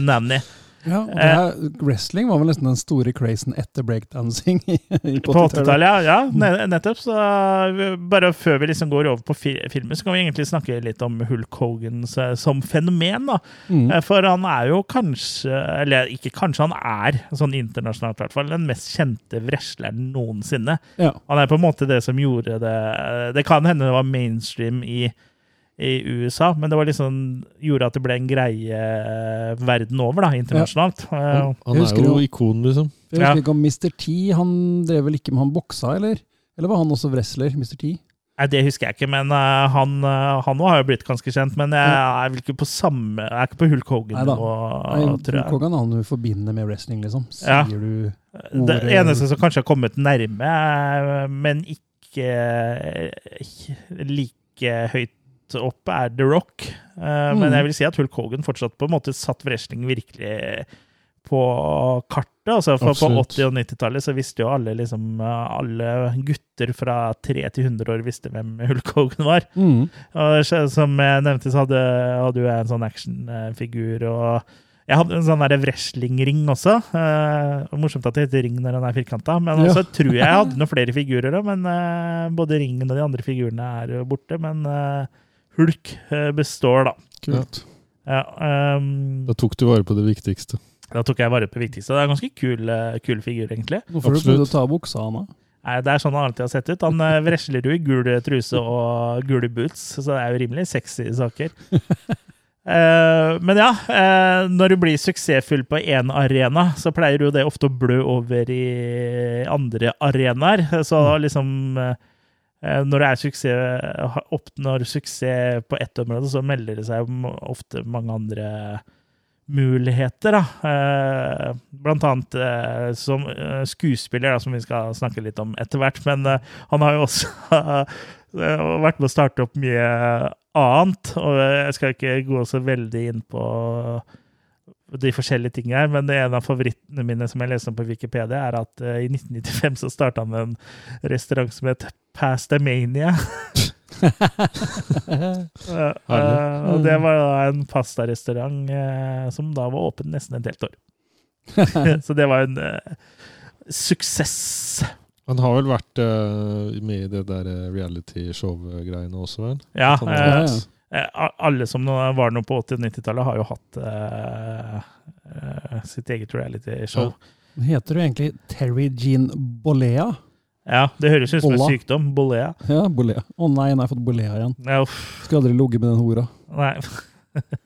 Nanny. Ja, og det er, wrestling var vel nesten den store crazen etter breakdancing. i- i På 80-tallet, ja. ja nettopp. Så uh, bare før vi liksom går over på fi filmen, så kan vi egentlig snakke litt om Hulk Hogan som fenomen. da. Mm. Eh, For han er jo kanskje, eller ikke kanskje, han er sånn internasjonalt i hvert fall, den mest kjente wrestleren noensinne. Ja. Han er på en måte det som gjorde det Det kan hende det var mainstream i, i USA, men det var liksom, gjorde at det ble en greie eh, verden over, da, internasjonalt. Ja. Han, han er jo ikon, liksom. Jeg husker ikke om Mr. T han drev vel ikke med han boksa, eller? Eller var han også wrestler, Mr. T? Nei, Det husker jeg ikke, men uh, han, uh, han har jo blitt ganske kjent. Men jeg er vel ikke på samme Jeg er ikke på Hulk Neida. Hogan nå Nei, tror jeg. Kogan han du forbinder med wrestling, liksom. Sier Ja. du Det eneste som kanskje har kommet nærme, eh, men ikke eh, like høyt opp, er The Rock. Men Mm. jeg vil si at Hulk Hogan fortsatt på en måte satt wrestling virkelig på kartet. Altså for på 80- og 90-tallet så visste jo alle liksom eh, Alle gutter fra 3 til 100 år visste hvem Hulk Hogan var. mm. Og som jeg nevnte, så hadde, hadde jeg en sånn actionfigur. Og jeg hadde en sånn wrestlingring også. Eh, morsomt at det heter ring når den er firkanta. Men Ja. også tror jeg jeg hadde noen flere figurer òg. Men både ringen og de andre figurene er jo borte. Men eh, Hulk eh, består, da. Kult. Ja, um, Da tok du vare på det viktigste. da tok jeg vare på det viktigste. Det er en ganske kul, eh, kul figur, egentlig. Hvorfor har du å ta buksa av han, da? Nei, Det er sånn han alltid har sett ut. Han vresler jo i gul truse og gule boots, så det er jo rimelig sexy saker. Eh, men ja, eh, når du blir suksessfull på én arena, så pleier jo det ofte å blø over i andre arenaer. Så liksom eh, Når det er suksess, oppnår suksess på ett område, så melder det seg ofte mange andre muligheter, da. Eh, blant annet eh, som eh, skuespiller, da, som vi skal snakke litt om etter hvert. Men eh, han har jo også eh, vært med å starte opp mye annet. Og jeg skal ikke gå så veldig inn på de forskjellige tingene her, men en av favorittene mine som jeg leste om på Wikipedia, er at uh, i 1995 så starta han en restaurant som het Pastamania. uh, og det var da en pastarestaurant uh, som da var åpen nesten et helt år. Så det var en suksess. Han har vel vært med i det der reality-show-greiene også, vel? Ja, Eh, Ja, ja. alle som var noe på 80- og 90-tallet, har jo hatt uh, uh, sitt eget reality-show. Heter du egentlig Terry Jean Bollea? Ja, det høres ut som en sykdom. Bollea. Ja, Bollea. Å nei, nå har jeg fått Bollea igjen. Ja, Skulle aldri ligget med den hora. Nei.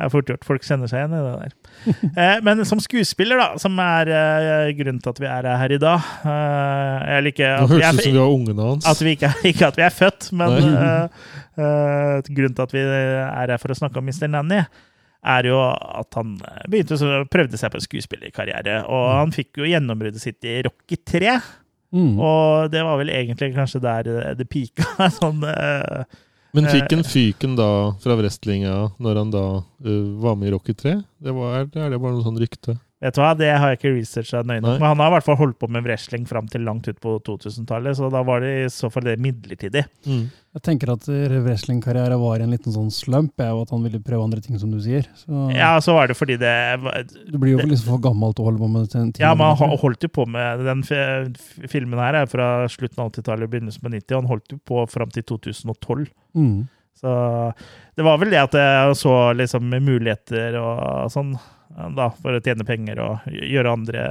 Det er fort gjort. Folk kjenner seg igjen i det der. Eh, Men som skuespiller, da, som er eh, grunnen til at vi er her i dag eh, Jeg liker Det at vi høres ut som vi har ungene hans. at vi ikke, ikke at vi er født, men eh, eh, grunnen til at vi er her for å snakke om Mr. Nanny, er jo at han begynte så prøvde seg på en skuespillerkarriere. Og han fikk jo gjennombruddet sitt i Rocky 3. Mm. Og det var vel egentlig kanskje der det pika. Sånn, eh, Men fikk eh, han fyken da fra wrestlinga når han da uh, var med i Rocky 3? Det var, er det bare noe sånn rykte? Vet du hva, Det har jeg ikke researcha nøye nok, men han har i hvert fall holdt på med wrestling fram til langt ut på 2000-tallet, så da var det i så fall det midlertidig. Mm. Jeg tenker at wrestlingkarriere var en liten sånn slump, jeg, og at han ville prøve andre ting, som du sier. Så Ja, så var det fordi det Du blir jo liksom for gammel til å holde på med den Ja, men han holdt jo på med Den f- filmen her er fra slutten av 80-tallet og begynnelsen på 90, og han holdt jo på fram til 2012. Mm. Så det var vel det at jeg så liksom muligheter og sånn, da, for å tjene penger og gjøre andre,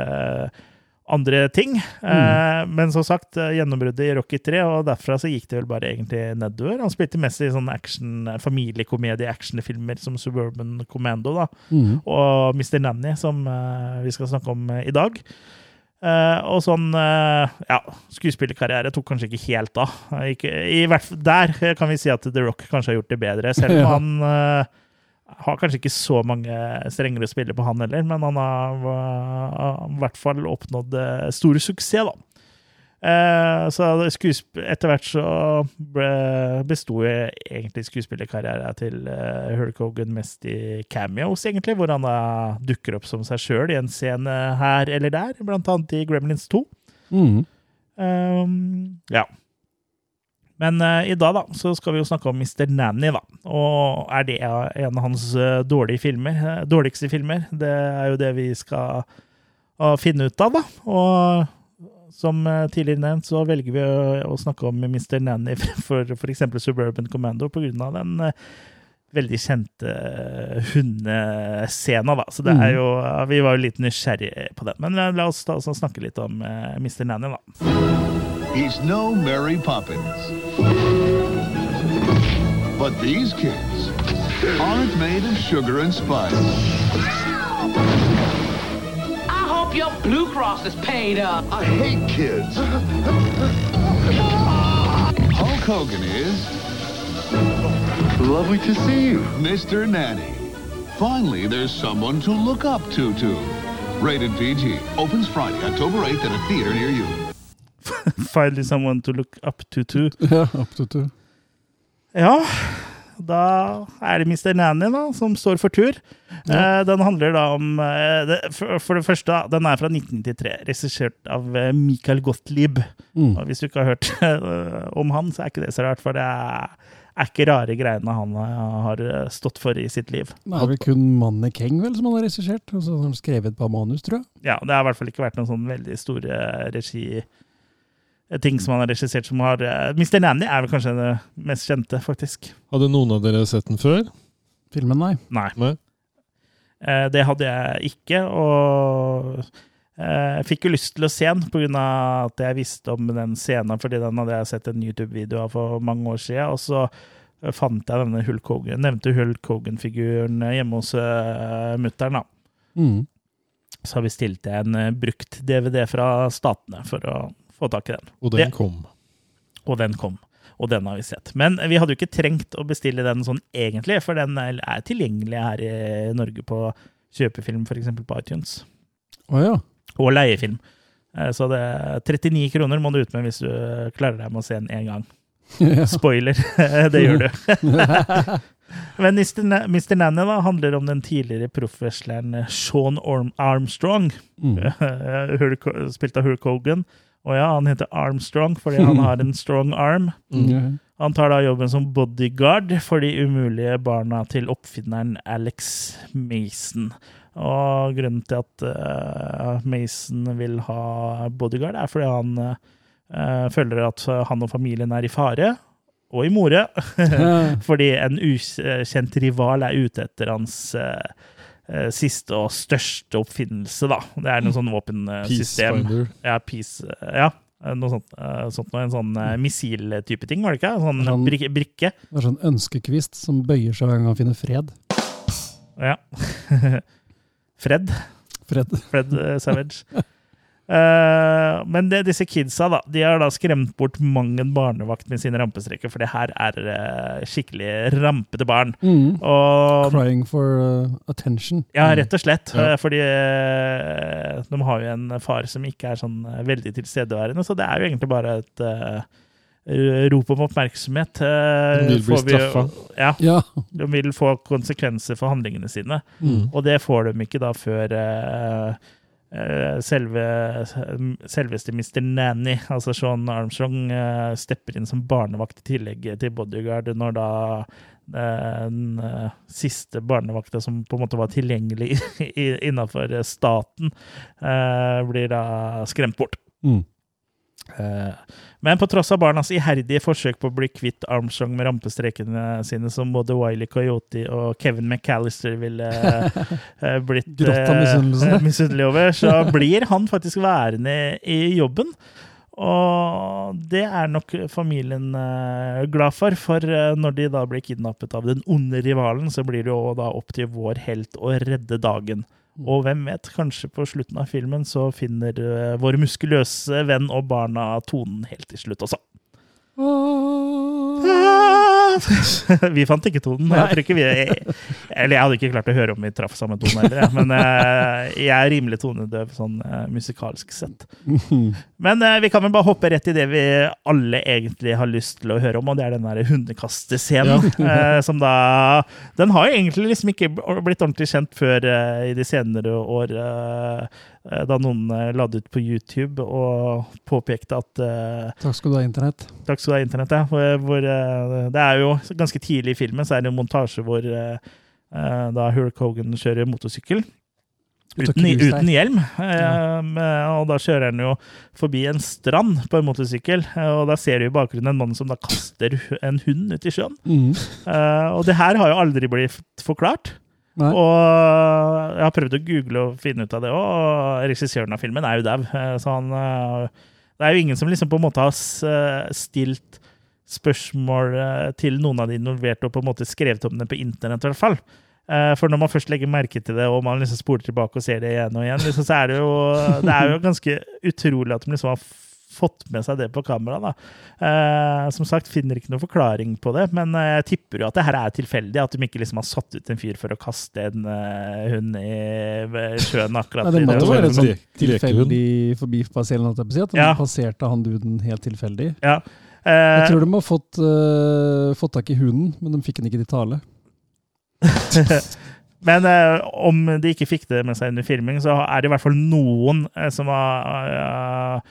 andre ting. Eh, men som sagt, eh, gjennombruddet i Rocky 3, og derfra så gikk det vel bare egentlig nedover. Han spilte mest i sånn action, familiekomedie-actionfilmer som Suburban Commando da, Mm. og Mr. Nanny, som eh, vi skal snakke om eh, i dag. Uh, og sånn uh, Ja, skuespillerkarriere tok kanskje ikke helt av. Eh, Ikke, I hvert der kan vi si at The Rock kanskje har gjort det bedre, selv om Ja. han eh, har kanskje ikke så mange strengere å spille på, han heller, men han har eh, i hvert fall oppnådd eh, stor suksess, da. Eh, så etter hvert så besto egentlig skuespillerkarrieren til eh, Hulk Hogan mest i cameos, egentlig, hvor han da dukker opp som seg sjøl i en scene her eller der, blant annet i Gremlins 2. Mm. Um, ja. Men eh, i dag da, så skal vi jo snakke om Mr. Nanny, da. Og er det en av hans eh, dårlige filmer? eh, dårligste filmer? Det er jo det vi skal finne ut av, da. Og som tidligere nevnt, så velger vi å, snakke om Mr. Nanny for f.eks. Suburban Commando pga. den veldig kjente hundescena, da. Så det er jo ja, Vi var jo litt nysgjerrige på den. Men la oss da snakke litt om Mr. Nanny, da. He's no Mary Poppins. But these kids aren't made of sugar and spice. I hope your Blue Cross is paid up. I hate kids. Hulk Hogan is Lovely to see you. Mr. Nanny. Finally, there's someone to look up to, to. Rated PG. Opens Friday, October 8th at a theater near you. Finally someone to look up to too. Ja, up to two. Ja, da er det Mr. Nanny da, som står for tur. Eh, den handler da om eh, det, for, for det første, da, den er fra 1993, regissert av eh, Michael Gottlieb. Mm. Og hvis du ikke har hørt eh, om han, så er ikke det så rart, for det er, er ikke rare greiene han eh, har eh, stått for i sitt liv. Det er vel kun Manne Keng vel som han har regissert, og så har han skrevet et par manus, tror jeg. Ja, det har i hvert fall ikke vært noen sånn veldig store regi ting som han har regissert som har eh, Mr. Nanny er vel kanskje det mest kjente, faktisk. Hadde noen av dere sett den før? Filmen, nei. Nei. Nei? Eh, Det hadde jeg ikke, og eh, jeg fikk jo lyst til å se den pga. at jeg visste om den scenen, fordi den hadde jeg sett en YouTube-video av for mange år siden. Og så fant jeg denne Hulk Hogan, nevnte Hulk Hogan-figuren hjemme hos uh, mutter'n. da. Mm. Så bestilte jeg en brukt DVD fra Statene for å få tak i den. Og den Det- kom. Og den kom. Og den har vi sett. Men vi hadde jo ikke trengt å bestille den sånn egentlig, for den er tilgjengelig her i Norge på kjøpefilm, f.eks. på iTunes. Oh, ja. Og leiefilm. Eh, Så det er 39 kroner må du ut med hvis du klarer deg med å se den én gang. ja. Spoiler, det gjør du. Men Mr. Nanny da, handler om den tidligere proffwrestleren Sean Armstrong. Mm. Spilt av Hulk Hogan. Og ja, han heter Armstrong fordi han har en strong arm. Han tar da jobben som bodyguard for de umulige barna til oppfinneren Alex Mason. Og grunnen til at uh, Mason vil ha bodyguard, er fordi han uh, føler at han og familien er i fare, og i more, fordi en ukjent rival er ute etter hans eh, siste og største oppfinnelse, da. Det er noe sånn våpensystem. Peacefinder. Ja, peace, ja, noe sånt. eh, sånt noe, en sånn uh, missiltype ting, var det ikke? Sånn Sånn- brikke. Det er sånn ønskekvist som bøyer seg hver gang han finner fred. Ja. Fred. Fred. Fred eh, Savage. Eh, men det, disse kidsa da, de har da skremt bort mang en barnevakt med sine rampestreker, for det her er uh, skikkelig rampete barn. Mm. Og Crying for uh, attention. Ja, rett og slett. Mm. Fordi de har jo en far som ikke er sånn veldig tilstedeværende, så det er jo egentlig bare et rop om oppmerksomhet. De vil bli får vi straffa. Ja, Ja. de vil få konsekvenser for handlingene sine. Mm. Og det får de ikke da før selve, selveste Mr. Nanny, altså Sean Armstrong, eh, stepper inn som barnevakt i tillegg til bodyguard når da eh, den eh, siste barnevakta som på en måte var tilgjengelig innafor staten, eh, blir da skremt bort. Mm. Men på tross av barnas iherdige forsøk på å bli kvitt Armstrong med rampestrekene sine, som både Wiley Coyote og Kevin McAllister ville uh, blitt uh, av misunnelse. eh, misunnelig over, så blir han faktisk værende i jobben. Og det er nok familien glad for, for når de da blir kidnappet av den onde rivalen, så blir det jo da opp til vår helt å redde dagen. Og hvem vet, kanskje på slutten av filmen så finner eh, vår muskuløse venn og barna tonen helt til slutt også. vi fant ikke tonen. Jeg tror ikke vi, eller jeg hadde ikke klart å høre om vi traff samme tone heller. jeg. Men eh, jeg er rimelig tonedøv sånn eh, musikalsk sett. Men eh, vi kan vel bare hoppe rett i det vi alle egentlig har lyst til å høre om, og det er den der hundekastescenen. eh, som da Den har jo egentlig liksom ikke blitt ordentlig kjent før i de senere år. Eh, da noen eh, la det ut på YouTube og påpekte at eh, Takk skal du ha, Internett. Takk skal du ha, internett. Ja. Hvor, hvor, det er jo ganske tidlig i filmen så er det en montasje hvor da Hulk Hogan kjører motorsykkel. Ut Uten, uten hjelm. Ja. og da kjører han jo forbi en strand på en motorsykkel. og da ser du i bakgrunnen en mann som da kaster en hund ut i sjøen. Mm. Og det her har jo aldri blitt forklart. Nei. Og jeg har prøvd å google og finne ut av det og regissøren av filmen er jo dau. Eh, Så eh, Det er jo ingen som liksom på en måte har eh, stilt spørsmål til noen av de involverte og på en måte skrevet om det på internett, i hvert fall. For når man først legger merke til det, og man liksom spoler tilbake og ser det igjen og igjen, liksom, så er det jo Det er jo ganske utrolig at de liksom har fått med seg det på kamera. da. Eh, som sagt, finner ikke noen forklaring på det, men eh, jeg tipper jo at det her er tilfeldig. At de ikke liksom har satt ut en fyr for å kaste en uh, hund i sjøen akkurat Nei, det måtte være en en sånn tilfeldig forbipasserende, jeg. At de Ja. passerte han duden helt tilfeldig. Ja. Jeg Eh, tror de har fått, uh, fått tak i hunden, men de fikk den ikke til tale. Men eh, om de ikke fikk det med seg under filming, så er det i hvert fall noen eh, som har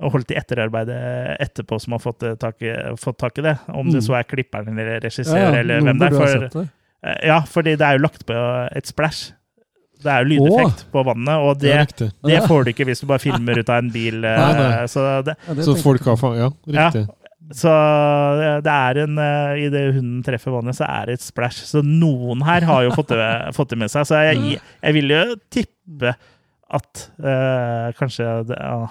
eh, holdt i etterarbeidet etterpå, som har fått, eh, tak, fått tak i det. Om det Mm. så er klipperen eller regissør eller hvem det er. For, eh, ja, fordi det er jo lagt på et splash. Det er jo lydeffekt på vannet, og Det det, det får du ikke hvis du bare filmer ut av en bil. eh, Nei, nei. Så det, Ja, Så folk har faen Ja, Ja. riktig. Så det er en I det hunden treffer vannet, så er det et splash. Så noen her har jo fått det, fått det med seg. Så jeg, jeg vil jo tippe at eh, kanskje det, ja,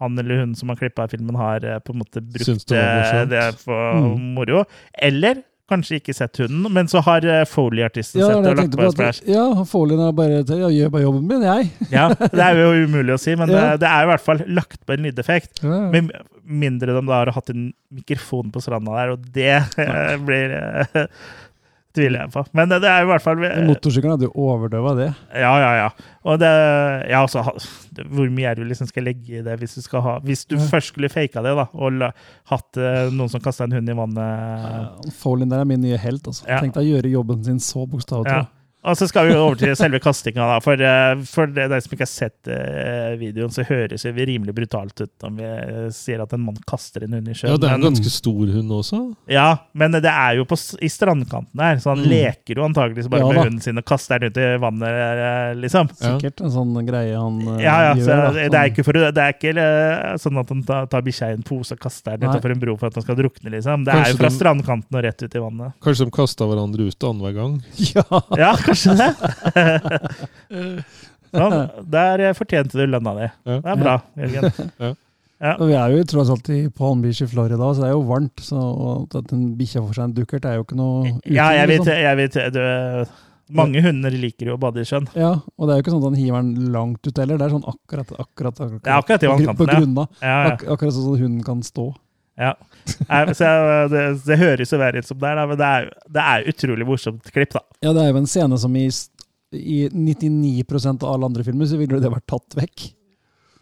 han eller hun som har klippa filmen, har eh, på en måte brukt det eh, det for Mm. moro. Eller kanskje ikke sett hunden, men så har eh, Foley-artisten Ja, sett det det og lagt på et splash. ja, Foley er bare ja, gjør bare jobben min, jeg. Ja, det er jo umulig å si, men Ja. eh, det er i hvert fall lagt på en lydeffekt. Ja. Med mindre de da har hatt en mikrofon på stranda der, og det blir Tviler jeg på. Men det, er i hvert fall Motorsykkelen hadde jo overdøva det. Ja, ja, ja. Og det Ja, altså Hvor mye er du liksom skal legge i det hvis du skal ha Hvis du Ja. først skulle faka det, da, og la, hatt eh, noen som kasta en hund i vannet Folien der er min nye helt. altså. Ja. Tenk deg å gjøre jobben sin så bokstavelig. ja. Og så skal vi over til selve kastinga. da. For, eh, for de som ikke har sett eh, videoen, så høres det rimelig brutalt ut om vi eh, sier at en mann kaster en hund i sjøen. Ja, det er en ganske stor hund også. Ja, men det er jo på, i strandkanten her, så han Mm. leker jo antakeligvis bare Ja med hunden sin og kaster den ut i vannet, liksom. Sikkert en sånn greie han Ja, ja, gjør. så da. det er ikke, for, det er ikke sånn at han tar, tar bikkja i en pose og kaster den utenfor en bro for at han skal drukne, liksom. Det Kanskje er jo fra de- strandkanten og rett ut i vannet. Kanskje de kasta hverandre ut annenhver gang. Ja, Ja, kanskje det. sånn, der fortjente du lønna di. Ja. Det er bra, Jørgen. Ja. Vi er jo tross alt i Palm Beach i Florida, så det er jo varmt. Så at en bikkje får seg en dukkert, er jo ikke noe uting, Ja, jeg vet, liksom. jeg vet du, Mange hunder liker jo å bade i sjøen. Ja, og det er jo ikke sånn at han hiver den langt ut heller. Det er sånn akkurat akkurat, akkurat, akkurat, akkurat i på vannkanten, ja. grunna. Ja, ja. Ak akkurat sånn at hunden kan stå. Ja. Jeg, så jeg, det, det høres jo verre ut som det er, da, men det er, det er utrolig morsomt klipp, da. Ja, det er jo en scene som i, i 99% av alle andre filmer så ville det vært tatt vekk.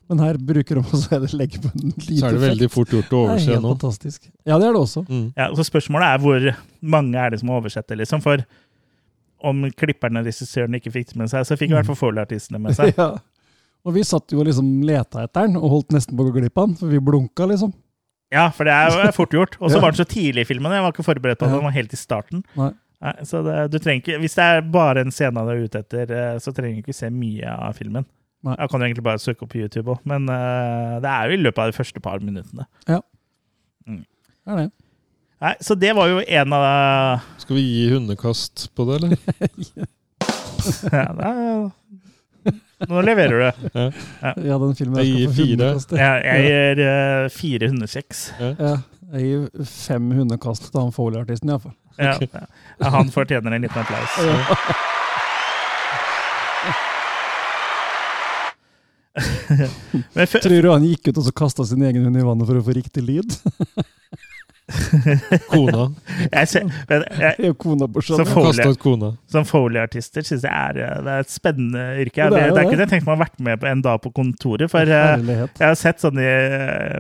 Men her bruker de også det legge på en lydeffekt. Så er det veldig fort gjort å er overse nå. fantastisk. Ja, det er det også. Mm. Ja, så spørsmålet er hvor mange er det som oversetter, liksom. For om klipperne og regissøren ikke fikk det med seg, så fikk i hvert fall Foley-artistene med seg. Ja. Og vi satt jo og liksom leta etter den, og holdt nesten på å gå glipp av den, for vi blunka, liksom. Ja, for det er fort gjort. Og så Ja. var den så tidlig i filmen. Jeg var ikke forberedt på det. Den var helt i starten. Nei. Nei, så det, du trenger ikke, Hvis det er bare en scene du er ute etter, eh, så trenger du ikke se mye av filmen. Nei. Jeg kan jo egentlig bare søke opp på YouTube òg, men uh, det er jo i løpet av de første par minuttene. Det er det. Nei, Så det var jo en av Skal vi gi hundekast på det, eller? ja, det er, Nå leverer du. Ja, den filmen Jeg der gir skal få fire. hundekast. Jeg, jeg gir eh, fire hundekjeks. Ja, jeg gir fem hundekast til han Foley-artisten, iallfall. Ja, ja, han fortjener en liten applaus. Ja. Men Tror du han gikk ut og så kasta sin egen hund i vannet for å få riktig lyd? Kona. jeg ser, men jeg, kona som Foley-artister syns jeg er, eh, det er et spennende yrke. Det er det, det er ikke det jeg tenkte meg å ha vært med på en dag på kontoret. For eh, jeg har sett sånn i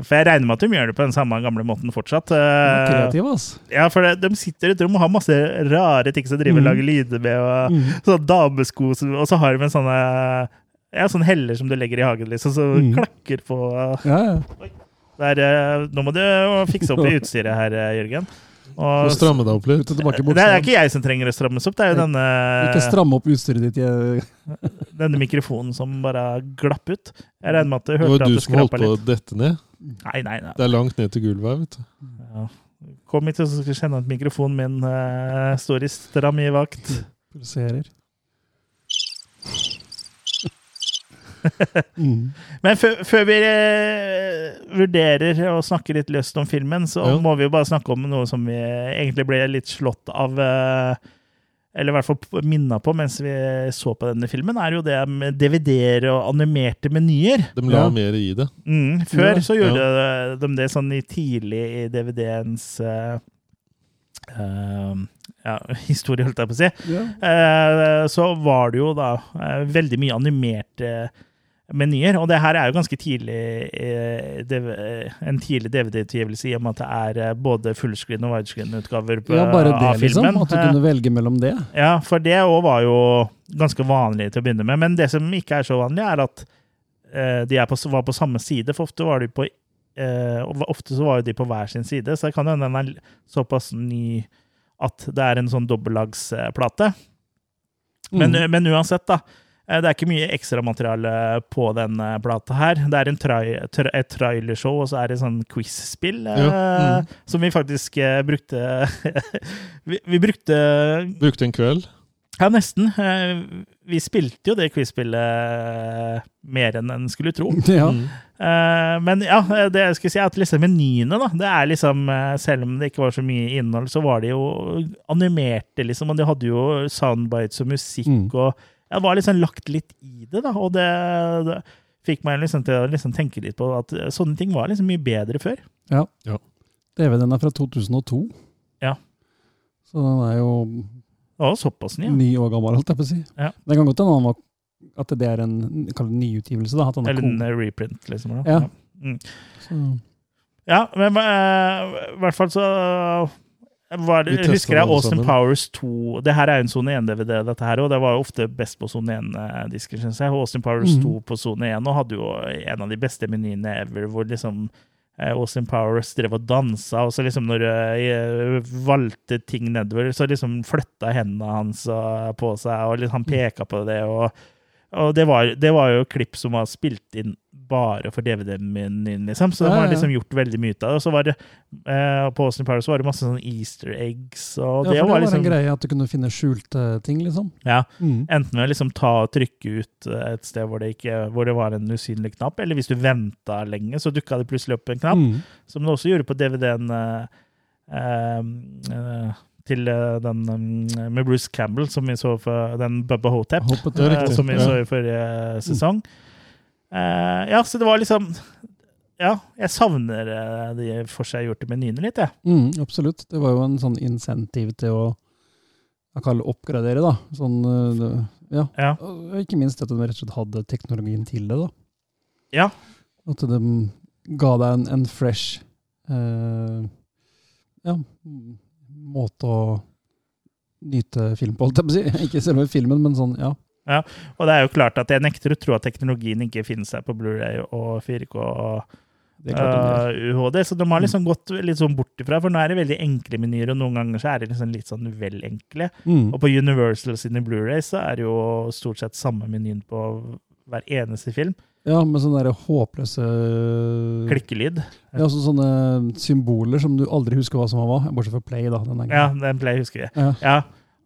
For jeg regner med at de gjør det på den samme gamle måten fortsatt. Eh, Kreativ, ass. Ja, for det, de sitter i et rom og har masse rare ting som driver og Mm. lager lyder med, og Mm. sånn damesko, og så har de en sånne ja, sånn heller som du legger i hagen, liksom, så Mm. klakker på Ja, ja. Det er, eh, Nå må du fikse opp i utstyret her, eh, Jørgen. Og, stramme deg opp litt. Tilbake det er ikke jeg som trenger å strammes opp, det er jo denne Ikke stramme opp utstyret ditt. Jeg... denne mikrofonen som bare glapp ut. Jeg regner med at du hørte var at du det som holdt på å dette ned. Nei, nei, nei. Det er langt ned til gulvet her, vet du. Ja. Kom hit, så skal du kjenne at mikrofonen min uh, står i stram i vakt. Pulserer. mm. Men før, vi eh, vurderer å snakke litt løst om filmen, så Ja. må vi jo bare snakke om noe som vi egentlig ble litt slått av eh, Eller i hvert fall minna på mens vi så på denne filmen, er jo det med DVD-er og animerte menyer. De la Ja. mer i det. Mm, før Ja, så gjorde de det sånn i tidlig i DVD-ens uh, uh, ja, historie, holdt jeg på å si. Ja. Eh, så var det jo da eh, veldig mye animerte menyer. Og det her er jo ganske tidlig eh, en tidlig DVD-utgivelse, i og med at det er eh, både fullscreen og widescreen-utgaver ja, bare det, av liksom. At du kunne velge mellom det. Eh, Ja, for det òg var jo ganske vanlig til å begynne med. Men det som ikke er så vanlig, er at eh, de er på, var på samme side, for ofte var de på eh, Ofte så var jo de på hver sin side, så det kan hende den er såpass ny at det er en sånn dobbeltlagsplate. Men, Mm. men uansett, da. Eh, Det er ikke mye ekstramateriale på den eh, plata her. Det er en trai, tra, et trailershow, og så er det sånn quiz-spill eh, Ja, mm. som vi faktisk brukte vi, vi brukte Brukte en kveld. Ja, nesten. Vi spilte jo det quiz-spillet mer enn en skulle tro. Ja. Mm. Eh, Men ja, det jeg skulle si er at liksom menyene, da, det er liksom Selv om det ikke var så mye innhold, så var de jo animerte, liksom. Og de hadde jo soundbites og musikk Mm. og Det var liksom lagt litt i det, da. Og det, det fikk meg liksom til å liksom tenke litt på at sånne ting var liksom mye bedre før. Ja. DVD-en er fra 2002. Ja. Så den er jo Det var såpass ny. Ja. ni år gammel, holdt jeg på å si. Ja. Det kan godt hende at det er en det nyutgivelse. da, er Eller en reprint, liksom. Ja. Mm. så, Ja, men eh, i hvert fall så det, husker jeg Austin. Powers 2 Det her er jo en sone 1-DVD, dette her, og det var jo ofte best på sone 1-disker, syns jeg. Austin Powers mm. 2 på sone 1 og hadde jo en av de beste menyene ever, hvor liksom eh, Austin Powers drev og dansa, og så liksom når jeg valgte ting nedover, så liksom flytta hendene hans på seg, og liksom han peka på det, og, og det, var, det var jo klipp som var spilt inn bare for DVD-menyen, liksom. Så de har liksom gjort veldig mye ut av det. Og så var det eh, på Austin Powers var det masse sånne easter eggs, og ja, for det var liksom en greie at du kunne finne skjulte ting, liksom. ja, Mm. Enten ved å liksom ta og trykke ut eh, et sted hvor det, ikke, hvor det var en usynlig knapp, eller hvis du venta lenge, så dukka det plutselig opp en knapp. Mm. Som det også gjorde på DVD-en eh, eh, til eh, den eh, med Bruce Campbell, som vi så for den Bubba Hotep, eh, som vi så i forrige sesong. Eh, ja, så det var liksom Ja, jeg savner eh, de forseggjorte menyene litt, jeg. Mm, absolutt. Det var jo en sånn insentiv til å jeg kaller oppgradere, da. Sånn, øh, ja. Ja. Ikke minst at de rett og slett hadde teknologien til det. da. Ja. At de ga deg en, en fresh eh, ja, måte å nyte film på, holdt jeg på å si. Ikke selve filmen, men sånn, ja. Og det er jo klart at jeg nekter å tro at teknologien ikke finnes her på Blu-ray og 4K og uh, UHD, så de har liksom gått litt sånn bort ifra, for nå er det veldig enkle menyer, og noen ganger så er det liksom litt sånn vel enkle. Mm. Og på Universal sine Blu-ray så er det jo stort sett samme menyen på hver eneste film. Ja, med sånne der håpløse Klikkelyd. Ja, også sånne symboler som du aldri husker hva som var, bortsett fra play, da. Den Ja, den Play husker vi. Ja. Ja.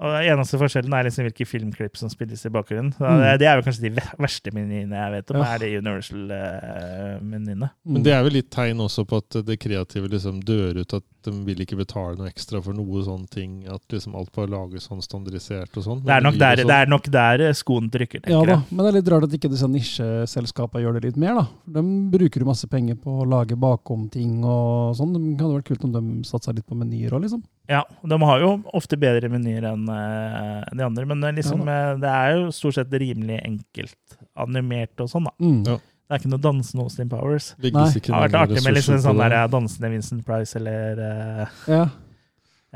Og eneste forskjellen er liksom hvilke filmklipp som spilles i bakgrunnen. Så Mm. det, det er jo kanskje de verste menyene jeg vet om, Ja. er de Universal-menyene. Men det er vel litt tegn også på at det kreative liksom dør ut. At de vil ikke betale noe ekstra for noe sånne ting. At liksom alt bare lages sånn standardisert og sånn. Det det er nok der eh, skoen trykker, Ja da, jeg. men det er litt rart at ikke disse nisjeselskapene gjør det litt mer. da. De bruker jo masse penger på å lage bakom ting og sånn. Det hadde vært kult om de satsa litt på menyer òg, liksom. Ja, De har jo ofte bedre menyer enn eh, de andre, men det er liksom, ja, det er jo stort sett rimelig enkelt animert og sånn. da. Mm. Ja. Det er ikke noe dansende Austin Powers. Nei. Det har vært artig med liksom sånn der dansende Vincent Price eller uh, Ja.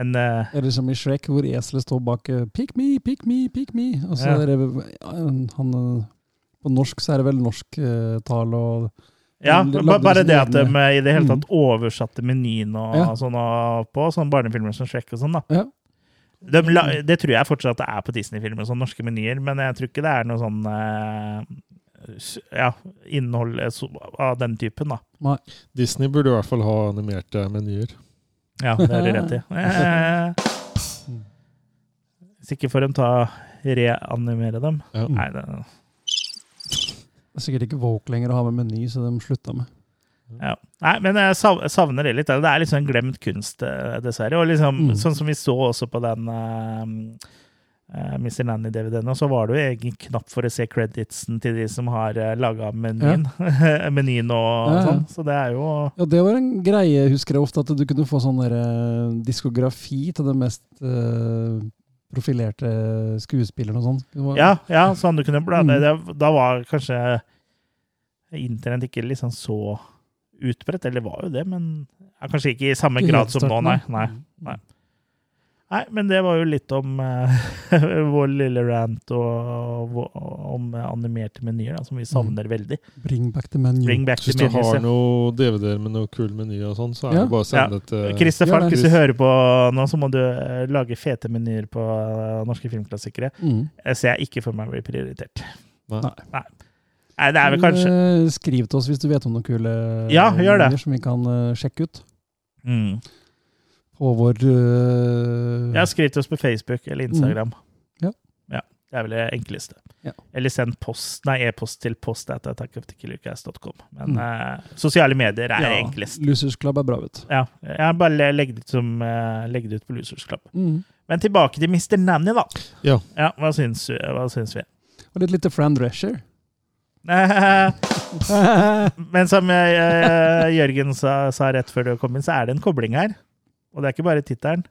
en eh, Eller som i Shrek, hvor eselet står bak eh, 'pick me, pick me, pick me'. Og så Ja. er det, han, eh, På norsk så er det vel norsktale uh, og Ja, bare det at de i det hele Mm. tatt oversatte menyen og Ja. sånn på sånne barnefilmer som Shrek og sånn. da. Ja. De, det tror jeg fortsatt det er på Disney-filmer, sånne norske menyer, men jeg tror ikke det er noe sånn eh, ja, innhold eh, av den typen, da. Disney burde i hvert fall ha animerte menyer. Ja, det har du rett i. Eh, Hvis ikke får de ta reanimere dem. Ja. Nei, det, Det er sikkert ikke Voke lenger å ha med meny, så de slutta med. ja. Nei, men jeg savner det litt. Det er liksom en glemt kunst, eh, dessverre. Og liksom, Mm. sånn som vi så også på den uh, Mr. Nanny-DVD-en, så var det jo egen knapp for å se creditsen til de som har uh, laga menyen. menyen og Ja, ja. sånn. Så det er jo Ja, det var en greie, husker jeg ofte, at du kunne få sånn der, eh, diskografi til det mest eh, profilerte skuespillere og sånn. Ja, ja sånn du kunne blande. Mm. det, Da var kanskje internett ikke liksom så utbredt. Eller var jo det, men kanskje ikke i samme grad som nå, nei. Nei, nei. Mm. Nei. Nei, men det var jo litt om eh, vår lille rant og, og, om animerte menyer, da, som vi savner veldig. Bring back the menu. Bring back Hvis the du har ja. noe DVD-er med noe kul meny og sånn, så er Ja. det bare å sende det til Christer Falk, hvis du hører på nå, så må du eh, lage fete menyer på eh, norske filmklassikere. Mm. Jeg ser jeg ikke for meg blir prioritert. Nei. Nei. Nei, det er vel kanskje Skriv til oss hvis du vet om noen kule Ja, menyer som vi kan sjekke ut. mm. På vår eh, Ja, skriv til oss på Facebook eller Instagram. Ja. Ja, Det er vel det enkleste. Ja. Eller send post, nei, e-post til post at attackofthekillercast.com. Men Mm. uh, sosiale medier er ja, enklest. Losers Club er bra, vet du. Ja, jeg har bare legget ut, som, eh, legget ut på Losers Club. Mm. Men tilbake til Mr. Nanny, da. Ja. Ja, hva syns, hva syns vi? Og litt lite Fran Drescher. Men som Jørgen sa, sa rett før du kom inn, så er det en kobling her. Og det er ikke bare tittelen.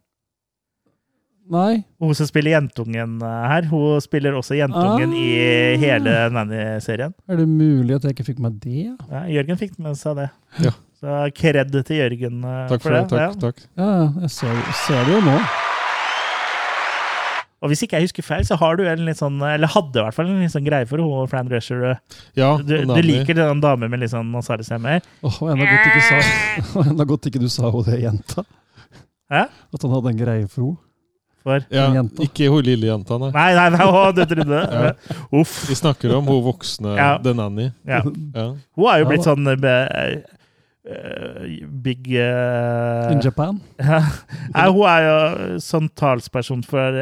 Nei. Hun som spiller jentungen eh, her, hun spiller også jentungen i Ah. hele Nanny-serien. Er det mulig at jeg ikke fikk med det? Ja, Jørgen fikk med seg det. Ja. Så kred til Jørgen eh, Takk for det. Takk. Ja. takk. Ja, jeg ser, ser det jo nå. Og hvis ikke jeg husker feil, så har du en litt sånn, eller hadde i hvert fall en litt sånn greie for henne, Fran Drescher. Ja, Du, du liker den damen med litt sånn Nasari-stemme? Åh, og enda godt ikke sa enda godt ikke du sa henne det, jenta. Hæ? At han hadde en greie for henne. For Ja, en jente. ikke hun lille jenta, nei. Nei, nei, nei, å, du trodde det. Uff. Vi snakker om hun voksne, Ja. The Nanny. Ja. Ja. Hun er jo blitt sånn eh, big uh, In Japan. Ja. Nei, hun er jo sånn talsperson for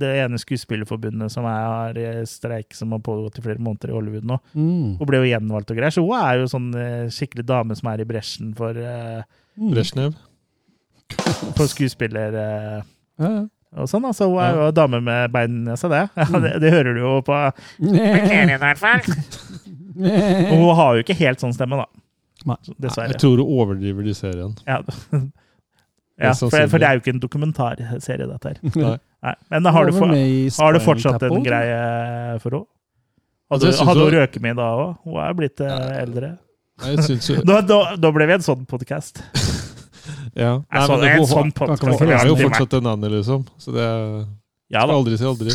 det ene skuespillerforbundet som er, har streik som har pågått i flere måneder i Hollywood nå. Mm. Hun ble jo gjenvalgt og greier, så hun er jo sånn skikkelig dame som er i bresjen for, uh, Mm. For skuespiller eh, Ja, ja. og sånn. Altså, hun er jo dame med bein i seg, det. Ja, det. Det hører du jo på Nei. Og hun har jo ikke helt sånn stemme, da. Dessverre. Jeg tror hun overdriver de i serien. Ja. ja for, for det er jo ikke en dokumentarserie, dette her. Nei. Nei. Men da har du, for, har du fortsatt en greie for henne? Hadde, Altså, hadde hun røket mye da òg? Hun er blitt eh, eldre. Nei, Jeg jo Da, da, da ble vi en sånn podkast. Ja. Nei, så, det er en sånn podkast. være er jo fortsatt en Nanny, liksom. Så det er Ja skal aldri si aldri.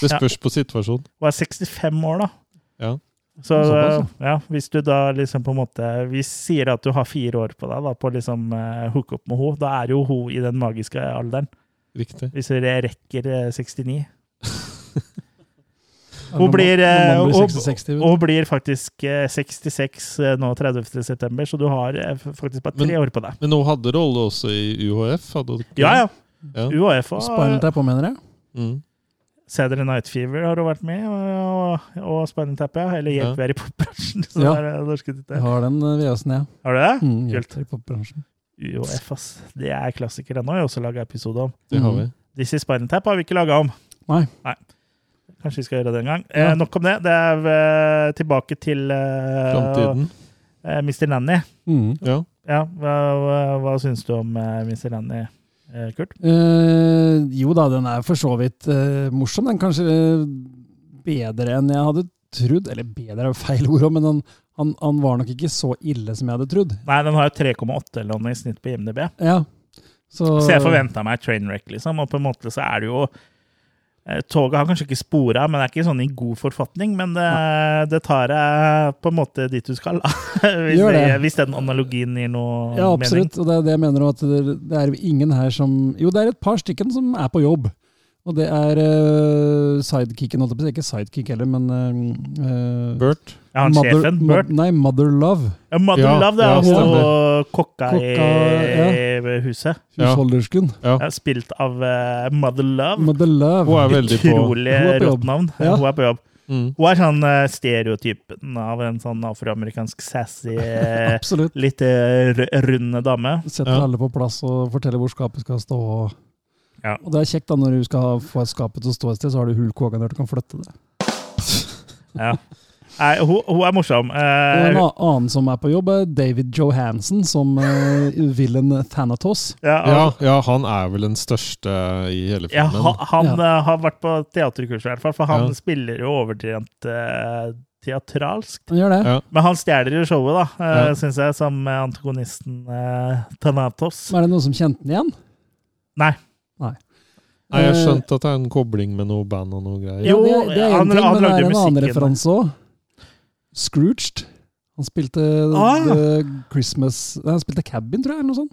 Det Ja. spørs på situasjonen. Hun er 65 år, da. Ja. Så eh, ja, hvis du da liksom på en måte Vi sier at du har fire år på deg da, på liksom uh, hooke opp med henne, da er jo hun i den magiske alderen. Riktig. Hvis dere rekker eh, 69. Ja, Hun blir, eh, og- 66, vet du. Og hun blir faktisk eh, 66 eh, nå 30. september, så du har eh, faktisk bare tre Men- år på deg. Men hun hadde rolle også i UHF? Hadde hun? Ja, ja. Ja. UHF og Spinal Tap, mener jeg? Mm. Saturday Night Fever har hun vært med og, og Spinal Tap, ja. Eller Hjelp, Ja. vi er i popbransjen. Så Ja. Jeg har den eh, VHS-en, jeg. Har du det? Mm, Kult. i popbransjen. UHF, ass. Det er klassikere. Nå har jeg også laga episode om. Det har Mm. vi. This is Spinal Tap har vi ikke laga om. Nei. Nei. Kanskje vi skal gjøre det en gang. Ja. Eh, nok om det. Det er eh, tilbake til eh, Framtiden. eh, Mr. Nanny. Mm. Ja. Ja, hva, hva, hva syns du om eh, Mr. Nanny, eh, Kurt? Eh, jo da, den er for så vidt eh, morsom. Den kanskje bedre enn jeg hadde trodd. Eller bedre er jo feil ord, men han, han, han var nok ikke så ille som jeg hadde trodd. Nei, den har jo 3,8 eller noe i snitt på IMDb. Ja. Så, Så jeg forventa meg trainwreck, liksom. Og på en måte så er det jo Toget har kanskje ikke spora, men det er ikke sånn i god forfatning. Men det, det tar deg på en måte dit du skal. Hvis, det, det. hvis den analogien gir noe Ja, mening. absolutt. Og det er det jeg mener, at det, det er ingen her som Jo, det er et par stykken som er på jobb. Og det er uh, sidekicken, holdt jeg på å si. Ikke sidekick heller, men uh, Bert. Ja, han sjefen, Bert. Nei, Mother Love. Ja, Mother Ja, Love, det ja, er hun stemmer. kokka, Kokka, i huset. Husholdersken. Ja. Ja, spilt av uh, Mother Love. Mother Love. Hun er veldig på Utrolig rått navn. Ja. Hun er på jobb. mm. Hun er sånn stereotypen av en sånn afroamerikansk sassy, litt runde dame. Setter Ja. alle på plass og forteller hvor skapet skal stå. Og, Ja. og det er kjekt da når du skal få skapet til å stå et sted, så har du hull kåken der du kan flytte det. Ja. Nei, hun, hun er morsom. Og en Eh, annen som er på jobb, er David Johansen som uh, villain Thanatos. ja, ja, ja, han er vel den største i hele ja, filmen. ha- han eh, har vært på teaterkurs, i hvert fall, for han Ja. spiller jo overdrent eh, teatralsk. Han gjør det. Ja. Men han stjeler jo showet, da, uh, Ja. syns jeg, som antagonisten uh, Thanatos. Men er det noen som kjente den igjen? Nei. Nei, jeg Eh, skjønte at det er en kobling med noe band og noe greier. Jo, det, det er han- en ting, men det er en annen referanse òg. Scrooged. Han spilte Ah. The Christmas Nei, Han spilte Cabin, tror jeg, eller noe sånt.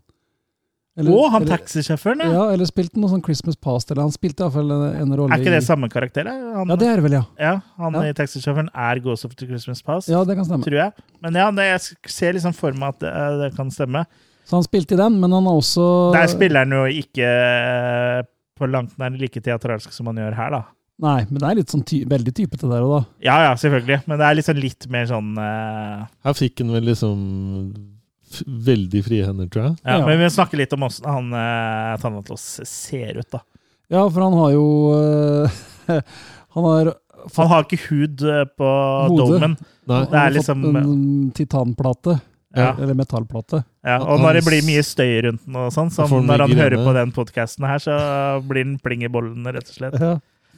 Eller- oh, han taxisjåføren, ja. Ja, eller spilte noe sånn Christmas Past, eller han spilte iallfall en, en rolle Er ikke det samme karakter? Han, Ja, det er det vel, ja. ja, han Ja. i taxisjåføren er Ghost of the Christmas Past, Ja, det kan stemme. tror jeg. Men ja, jeg ser liksom for meg at det, det kan stemme. Så han spilte i den, men han har også Der spiller han jo ikke eh, på langt nær like teatralsk som han gjør her, da. Nei, men det er litt sånn ty veldig typete der òg, da. Ja, ja, selvfølgelig. Men det er liksom litt mer sånn uh... Her fikk han vel liksom f veldig frie hender, tror jeg. ja, Ja. Men vi snakker litt om åssen han uh, Thanatos ser ut, da. Ja, for han har jo uh, Han har Han har ikke hud eh, på Hode. domen. Nei. Det er han har liksom- fått en titanplate. Ja. Eller metallplate. Ja, og når det blir mye støy rundt den, og sånn, som når han hører på den podkasten her, så blir den pling i bollene, rett og slett. Ja.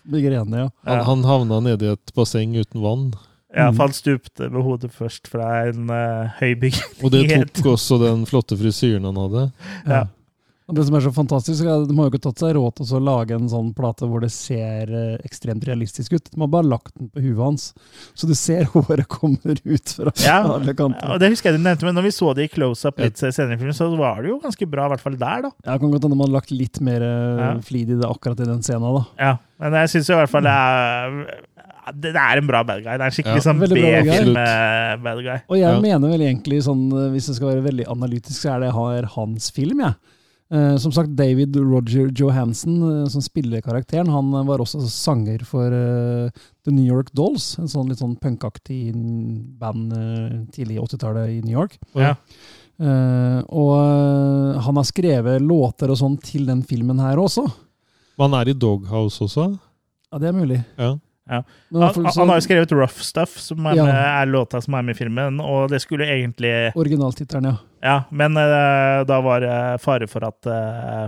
Migrene, ja. Han, Ja. han havna nede i et basseng uten vann. Ja, Mm. for han stupte med hodet først fra en uh, høy bygning. Og det tok også den flotte frisyren han hadde. Ja. Og det som er så fantastisk, er at de har jo ikke tatt seg råd til å lage en sånn plate hvor det ser eh, ekstremt realistisk ut. De har bare lagt den på huet hans, så du ser håret kommer ut fra Ja, alle kanter. og det husker jeg du nevnte, men når vi så det i close-up litt senere i filmen, så var det jo ganske bra, i hvert fall der, da. Ja, kan godt hende man har lagt litt mer eh, Ja. flid i det akkurat i den scenen, da. Ja, men jeg syns i hvert fall det er det det er en bra bad guy. Det er en skikkelig Ja, sånn bad guy. B-film-bad guy. Og jeg Ja. mener vel egentlig, sånn, eh, hvis jeg skal være veldig analytisk, så er det her hans film, jeg. Eh, som sagt, David Roger Johansen, eh, som spiller karakteren, han eh, var også sanger for eh, The New York Dolls, en sånn litt sånn punkaktig band eh, tidlig i 80-tallet i New York. Ja. Eh, og eh, han har skrevet låter og sånn til den filmen her også. Men han er i Doghouse også. Ja, det er mulig. Ja. Ja. Han, han har jo skrevet Rough Stuff, som er, Ja. med, er låta som er med i filmen, og det skulle egentlig Originaltittelen, ja. Ja, men uh, da var det fare for at uh,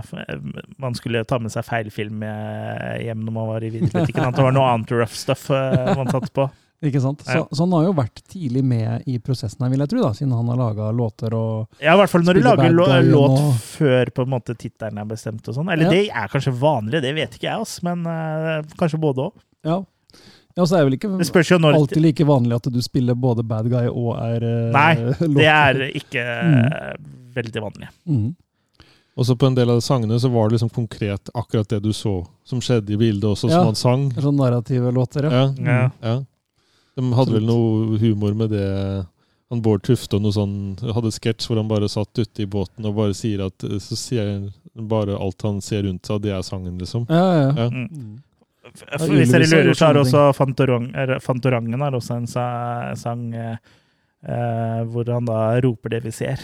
man skulle ta med seg feil film hjem når man var i videobutikken. At det var noe annet rough stuff uh, man satt på. Ikke sant? Så, så han har jo vært tidlig med i prosessen her, vil jeg tro, da, siden han har laga låter og Ja, i hvert fall når du lager lå låt og- før på en måte tittelen er bestemt og sånn. Eller Ja. det er kanskje vanlig, det vet ikke jeg, ass, men uh, kanskje både òg. Ja. Ja så er det vel ikke Det spørs jo når alltid like vanlig at du spiller både bad guy og er eh, Nei. Det er ikke mm. veldig vanlig. Mm. Og så på en del av de sangene så var det liksom konkret akkurat det du så som skjedde i bildet også, Ja. som han sang. Sånn narrative låter, ja. Ja, Ja. ja. De hadde vel noe humor med det han Bård Tufte og noe sånn, hadde sketsj hvor han bare satt ute i båten og bare sier at eh, så sier bare alt han ser rundt seg, det er sangen, liksom. Ja, ja. Ja. Mm. Hvis dere lurer, så er også Fantorang, er Fantorangen er også en sa, sang eh, eh, hvor han da roper det vi ser.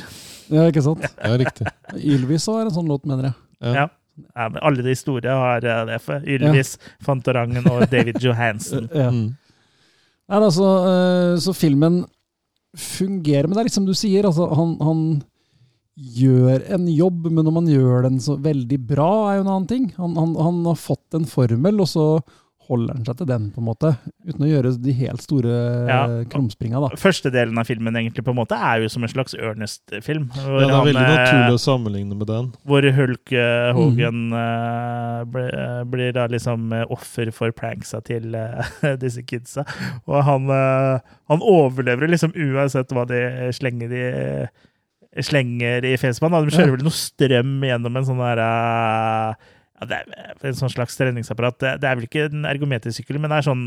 ja, ikke sant? Ja, riktig. Ylvis har en sånn låt, mener jeg. Ja. Ja. Ja, men alle de store har eh, det. For Ylvis, Fantorangen og David Johansen. Ja. Mm. Nei, altså, eh, så filmen fungerer, men det er liksom du sier, altså, han, han gjør en jobb, men om han gjør den så veldig bra, er jo en annen ting. Han, han, han har fått en formel, og så holder han seg til den, på en måte, uten å gjøre de helt store Ja. krumspringa, da. Første delen av filmen egentlig på en måte er jo som en slags Ernest-film. Ja, det er han, veldig eh, naturlig å sammenligne med den. hvor Hulk Hogan Mm. Hogan eh, blir, eh, blir da liksom eh, offer for pranksa til eh, disse kidsa. Og han, eh, han overlever liksom uansett hva de slenger i slenger i fjeset på han. De kjører vel noe strøm gjennom en sånn der eh, ja, det er en sånn slags treningsapparat. Det, det er vel ikke en ergometersykkel, men det er sånn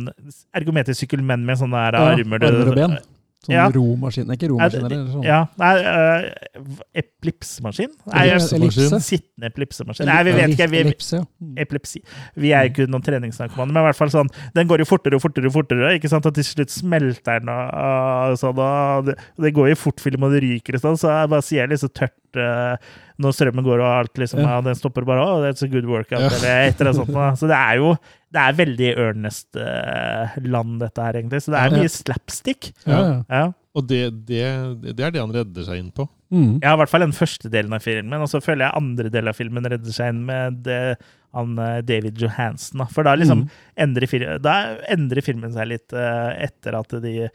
ergometersykkel, men med sånne der Ja, armer. armer og ben. Sånn Ja. romaskin Ikke romaskin, Ja, eller sånn. Ja, nei, uh, eplipsemaskin? Nei, Ellipse. Ellipsemaskin. Sittende eplipsemaskin. Nei, vi vet ikke. Vi, Ellipse, ja. Mm. epilepsi. Vi er ikke noen treningsnarkomane, men i hvert fall sånn, den går jo fortere og fortere, og fortere, ikke sant? og til slutt smelter den, og, og sånn, og det, det går jo i fortfilm, og det ryker og sånn, så jeg bare sier litt så tørt uh, når strømmen går, og alt liksom, Ja. ja. den stopper bare, oh, that's a good workout, Ja. eller et eller annet sånt. da. Så det er jo, det er veldig Ernest-land dette her, egentlig, så det er Ja. mye slapstick. Ja, ja. Ja. Og det, det, det er det han redder seg inn på. Mm. Ja, i hvert fall den første delen av filmen. Og så føler jeg andre del av filmen redder seg inn med det, han eh, David Johansen. For da liksom Mm. endrer, da endrer filmen seg litt eh, etter at de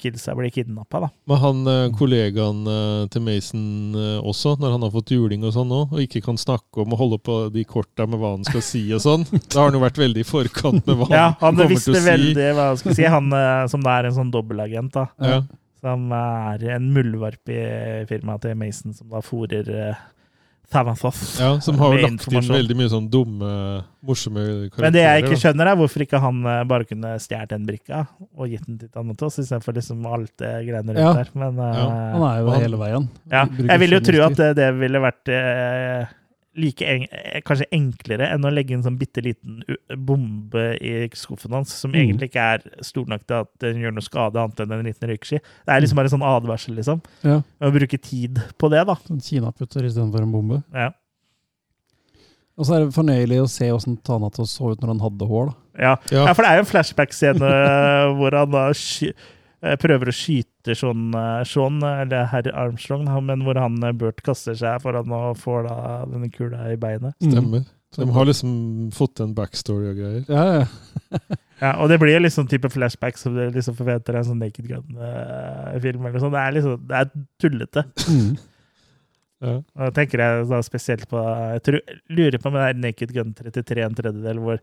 kidsa blir kidnappa, da. Men han eh, kollegaen eh, til Mason eh, også, når han har fått juling og sånn nå, og ikke kan snakke om å holde på de korta med hva han skal si og sånn, da har han jo vært veldig i forkant med hva Ja, han han kommer til å si. Ja, han visste veldig hva han skulle si. Han som da er en sånn dobbeltagent, da. Ja. Som er en muldvarp i firmaet til Mason, som da fòrer ja, som har jo lagt inn veldig mye sånn dumme, morsomme karakterer. Men det jeg ikke skjønner, er hvorfor ikke han eh, bare kunne stjålet den brikka og gitt den til Thanatos, istedenfor liksom alt det greiene rundt Ja. der. Men eh, Ja, Han er jo Han- hele veien. ja, jeg vil jo tro at det, det ville vært eh, like en, eh, kanskje enklere enn å legge en sånn bitte liten bombe i skuffen hans, som Mm. egentlig ikke er stor nok til at den gjør noe skade annet enn en liten røykski. Det er liksom bare en sånn advarsel, liksom. Ja. Å bruke tid på det, da. En kinaputter istedenfor en bombe. Ja. Og så er det fornøyelig å se åssen Thanatos så ut når han hadde hår. da. Ja. Ja. ja, for det er jo en flashback-scene hvor han da eh, prøver å skyte Sean, eh, Sean eller herr Armstrong, men hvor han eh, Burt kaster seg foran og får da denne kula i beinet. Stemmer. De har liksom fått en backstory og greier. Ja, ja. Ja, og det blir liksom type flashback som du liksom forventer en sånn Naked Gun-film. eller sånn. Det er liksom, det er tullete. Mm. Ja. Og da tenker jeg da spesielt på Jeg tror, lurer på om det er Naked Gun 33 en tredjedel, hvor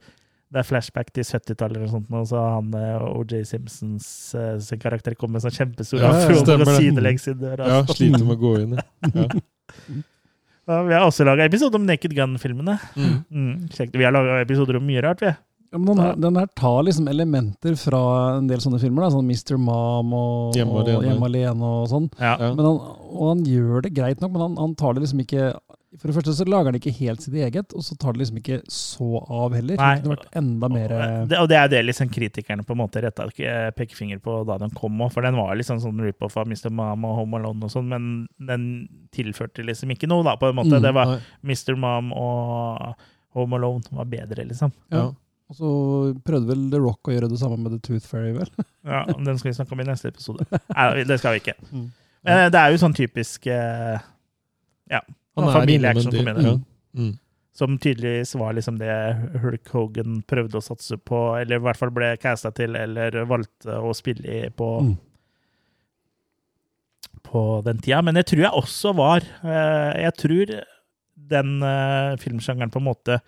det er flashback til 70-tallet eller sånt, og så han eh, OJ Simpsons eh, sin karakter kommer med sånn kjempestor Ja, afro og sidelengs i døra. ja, sliter med å gå inn. Ja. Ja, vi har også laga episode om Naked Gun-filmene. Mm. Mm. Vi har laga episoder om mye rart, vi. Ja, men den, her, den her tar liksom elementer fra en del sånne filmer, da, sånn Mr. Mom og Hjemme og alene. Hjemme alene og sånn. Ja. Ja. Men han, og han gjør det greit nok, men han, han tar det liksom ikke For det første så lager han ikke helt sitt eget, og så tar det liksom ikke så av heller. Nei. Det vært enda mer Det, og det er det liksom kritikerne på en måte retta pekefinger på da den kom òg, for den var liksom sånn rip-off av Mr. Mom og Home Alone og sånn, men den tilførte liksom ikke noe, da, på en måte. Mm, det var Nei. Mr. Mom og Home Alone var bedre, liksom. Ja. Og så prøvde vel The Rock å gjøre det samme med The Tooth Fairy, vel? Ja, Den skal vi snakke om i neste episode. Nei, det skal vi ikke. Mm. Men det er jo sånn typisk eh, Ja. Han er familieaction innom en del- Ja. Mm. Som tydeligvis var liksom det Hulk Hogan prøvde å satse på, eller i hvert fall ble casta til, eller valgte å spille i på, Mm. på den tida. Men det tror jeg også var eh, Jeg tror den eh, filmsjangeren på en måte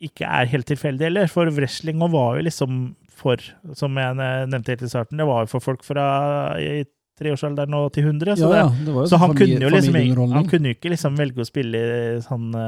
ikke er helt tilfeldig heller, for wrestling var jo liksom for, som jeg nevnte helt i starten, det var jo for folk fra i treårsalderen og til 100. Så, Ja, ja, det, det så sånn han, familie- kunne liksom, han kunne jo ikke liksom velge å spille i sånne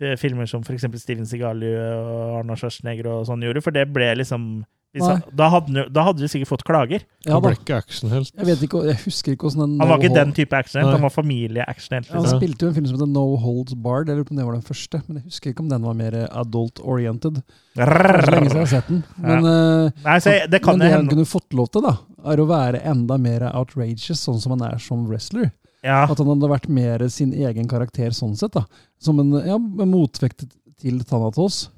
eh, filmer som f.eks. Steven Segal og Arnold Schwarzenegger og sånn gjorde, for det ble liksom han, da, hadde, da hadde vi sikkert fått klager. Ja Han ble ikke actionhelt. Jeg vet ikke, jeg husker ikke hvordan den Han var ikke den type actionhelt, han var familieactionhelt. Han Liksom. spilte jo en film som heter No Holds Barred, eller om det var den første. Men jeg husker ikke om den var mer adult-oriented. Så lenge siden jeg har sett den. Men, ja. Nei, så det kan men det han kunne fått lov til, da, er å være enda mer outrageous, sånn som han er som wrestler. Ja, At han hadde vært mer sin egen karakter sånn sett. da. Som en ja, en motvekt til Thanatos.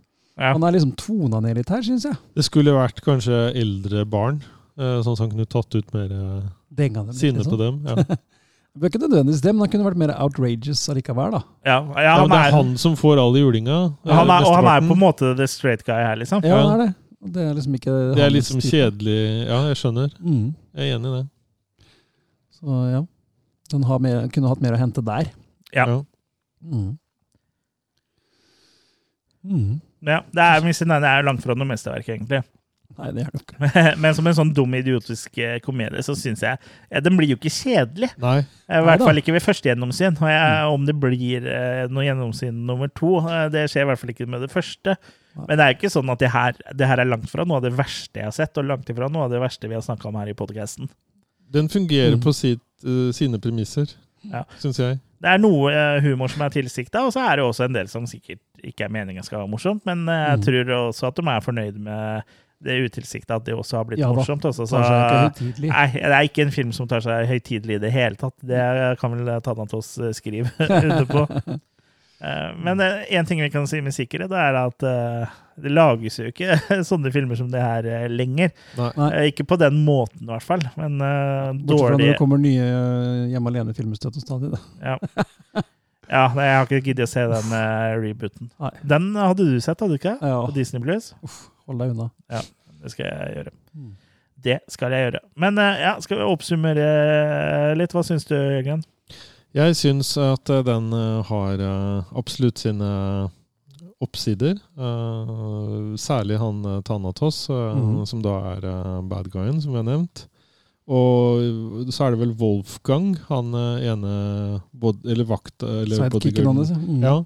Ja. Han er liksom tona ned litt her, syns jeg. Det skulle vært kanskje eldre barn, eh, sånn at han kunne tatt ut mer eh, dem litt, sinne liksom. på dem. Ja. Det er ikke nødvendigvis det, men han kunne vært mer outrageous allikevel, da. ja, ja, Ja, han det er er, han som får all julinga. eh, han er, og han er på en måte the straight guy her, liksom. Ja, han er det. Det er liksom ikke Det er liksom type. kjedelig Ja, jeg skjønner. Mm. Jeg er enig i det. Så ja. Han har mer, kunne hatt mer å hente der. Ja. Ja. Mm. Mm. Ja, det er, Mr. Nine er langt fra noe mesterverk, egentlig. Nei, det er det ikke. Men som en sånn dum, idiotisk eh, komedie, så syns jeg ja, Den blir jo ikke kjedelig. Nei. I hvert fall ikke ved første gjennomsyn. Og jeg, om det blir eh, noe gjennomsyn nummer to, eh, det skjer i hvert fall ikke med det første. Nei. Men det er jo ikke sånn at det her, det her er langt fra noe av det verste jeg har sett, og langt ifra noe av det verste vi har snakka om her i podkasten. Den fungerer Mm. på sitt, uh, sine premisser, Ja. syns jeg. Det er noe eh, humor som er tilsikta, og så er det også en del som sikkert ikke er meninga skal være morsomt, men eh, jeg Mm. tror også at de er fornøyd med det utilsikta, at det også har blitt Ja morsomt. Også, så. Nei, det er ikke en film som tar seg høytidelig i det hele tatt. Det kan vel Tanatos eh, skrive under på. Eh, Men én ting vi kan si med sikkerhet, er at det lages jo ikke sånne filmer som det her lenger. Nei. Ikke på den måten, i hvert fall. Men dårlig. Bortsett fra når det kommer nye Hjemme alene-filmer støtt og stadig. Da. ja. Ja, nei, jeg har ikke giddet å se den uh, rebooten. Nei. Den hadde du sett, hadde du ikke? Ja, På Disney Plus? hold deg unna. Ja, Det skal jeg gjøre. Mm. Det skal jeg gjøre. Men uh, ja, skal vi oppsummere eh, litt? Hva syns du, Jørgen? Jeg syns at den har absolutt sine oppsider. Særlig han Tanatos, Thanatos, eh, Mhm. som da er bad guyen, som vi har nevnt. Og så er det vel Wolfgang, han eh, ene bod, Eller vakt... Eller Sidekicken bodyguarden. hans. ja. Mm. Ja.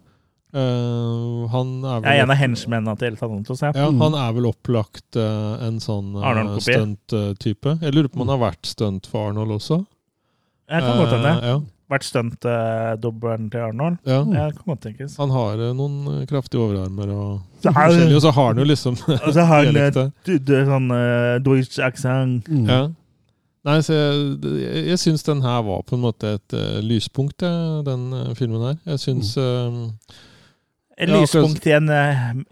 Uh, han er vel Jeg er en av henchmennene til Thanatos. Ja. Ja, Mm. han er vel opplagt uh, en sånn uh, stunt-type. Jeg lurer på om han har vært stunt for Arnold også. Jeg kan godt hende. Eh, ja, Vært stunt-dobbelen til Arnold. ja. Jeg kan godt tenkes. Han har eh, noen eh, kraftige overarmer og Så er og så har han jo liksom og så har han eh, sånn uh, Deutsch accent. Mm. Ja. Nei, så jeg, jeg, syns den her var på en måte et uh, lyspunkt, eh, den uh, filmen her. Jeg syns eh, Et Ja, lyspunkt i en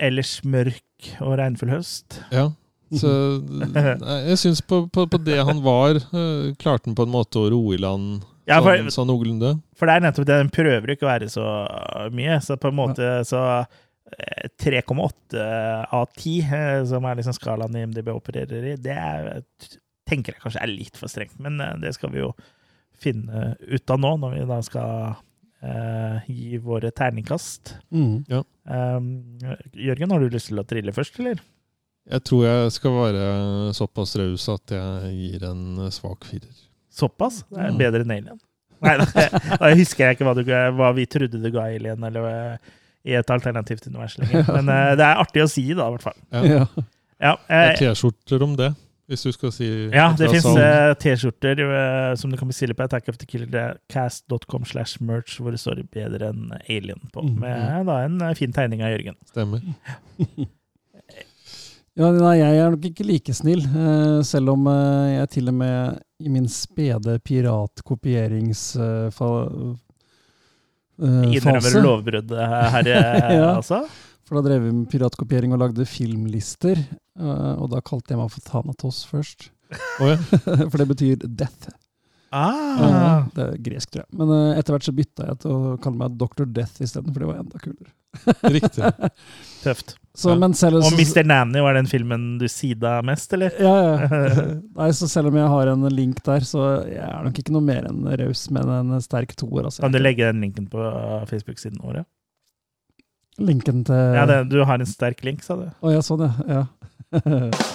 ellers mørk og regnfull høst. Ja. Så jeg syns på, på, på det han var, klarte han på en måte å roe i land Ja, for, sånn, sånn noenlunde. for det er nettopp det, den prøver ikke å være så mye. Så på en måte så eh, 3,8 av 10, eh, som er liksom skalaen IMDb opererer i, det er, tenker jeg kanskje er litt for strengt. Men eh, det skal vi jo finne ut av nå, når vi da skal eh, gi våre terningkast. Mm. Um, Jørgen, har du lyst til å trille først, eller? Jeg tror jeg skal være såpass raus at jeg gir en svak firer. Såpass? Det er Mm. bedre enn Alien. Nei, da, da husker jeg ikke hva, du, hva vi trodde du ga Alien, eller eh, i et alternativt univers lenger. Men uh, det er artig å si, da, i hvert fall. Ja. Ja. Ja, Det er T-skjorter om det, hvis du skal si ja det fins. T-skjorter eh, som du kan bestille på attackofthekillercast.com slash merch, hvor det står 'bedre enn Alien' på. Mm. Med da en eh, fin tegning av Jørgen. Stemmer. Ja, nei, jeg er nok ikke like snill, eh, selv om eh, jeg til og med i min spede piratkopierings-fase Innrømmer du lovbrudd eh, her, eh, Ja. altså? For da drev vi med piratkopiering og lagde filmlister, eh, og da kalte jeg meg for Thanatos først. Oh, ja. For det betyr death. Ah. Det er gresk, tror jeg. Men eh, etter hvert så bytta jeg til å kalle meg Dr. Death isteden, for det var enda kulere. Riktig. Tøft. Så, Ja. selv, Og Mr. Nanny, var den filmen du sida mest, eller? Ja, ja. Nei, så selv om jeg har en link der, så jeg er nok ikke noe mer enn raus, men en sterk toer. Altså. Kan du legge den linken på Facebook-siden vår? ja? Linken til Ja, det, du har en sterk link, sa du. Å ja, sånn, ja. ja.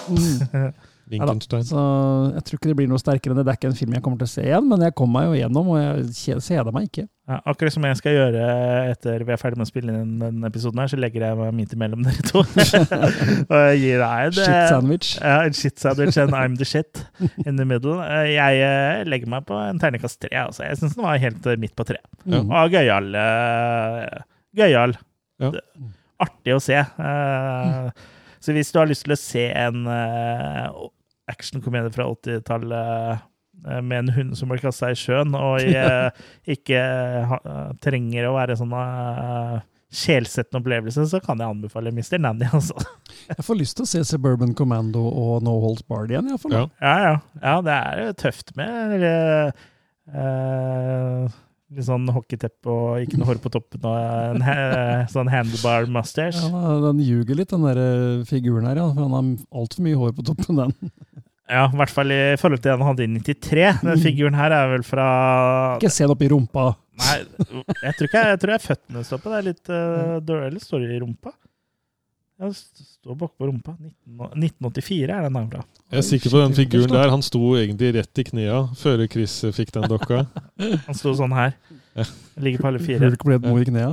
mm. Winckenstein. Så jeg tror ikke det blir noe sterkere enn det. Det er ikke en film jeg kommer til å se igjen, men jeg kom meg jo gjennom, og jeg kje- kjeder meg ikke. Ja, akkurat som jeg skal gjøre etter vi er ferdig med å spille inn denne episoden, her, så legger jeg meg midt imellom dere to. og jeg gir deg det. Shit sandwich. Ja, en shit sandwich and I'm the shit in the middle. Eh, Jeg eh, legger meg på en terningkast tre. Altså. Jeg syns den var helt eh, midt på tre. Mm. Og gøyal. Gøyal. Ja. Artig å se. Eh, Så hvis du har lyst til å se en uh, actionkomedie fra 80-tallet eh, med en hund som blir kasta i sjøen, og eh, ikke ha, trenger å være sånn uh, sjelsettende opplevelse, så kan jeg anbefale Mr. Nanny. Altså. Jeg får lyst til å se Suburban Commando og No Holds Barred igjen. Jeg, for Ja. Ja, ja. ja, det er jo tøft med eh, litt sånn hockeyteppe og ikke noe hår på toppen og en sånn handlebar mustache. Ja, den ljuger litt, den der eh, figuren her. Ja, for han har altfor mye hår på toppen, den. Ja, i hvert fall i forhold til den han hadde i 93. Den figuren her er vel fra Ikke se den oppi rumpa. Nei, jeg tror ikke jeg tror jeg føttene står på. Det er litt uh, dårlig. Eller står det i rumpa? Ja, står bakpå rumpa. 1984 er den der fra. Jeg er sikker på den figuren der. Han sto egentlig rett i knea før Chris fikk den dokka. Han sto sånn her. Ligger på alle fire. Hulk ble et mor i knea.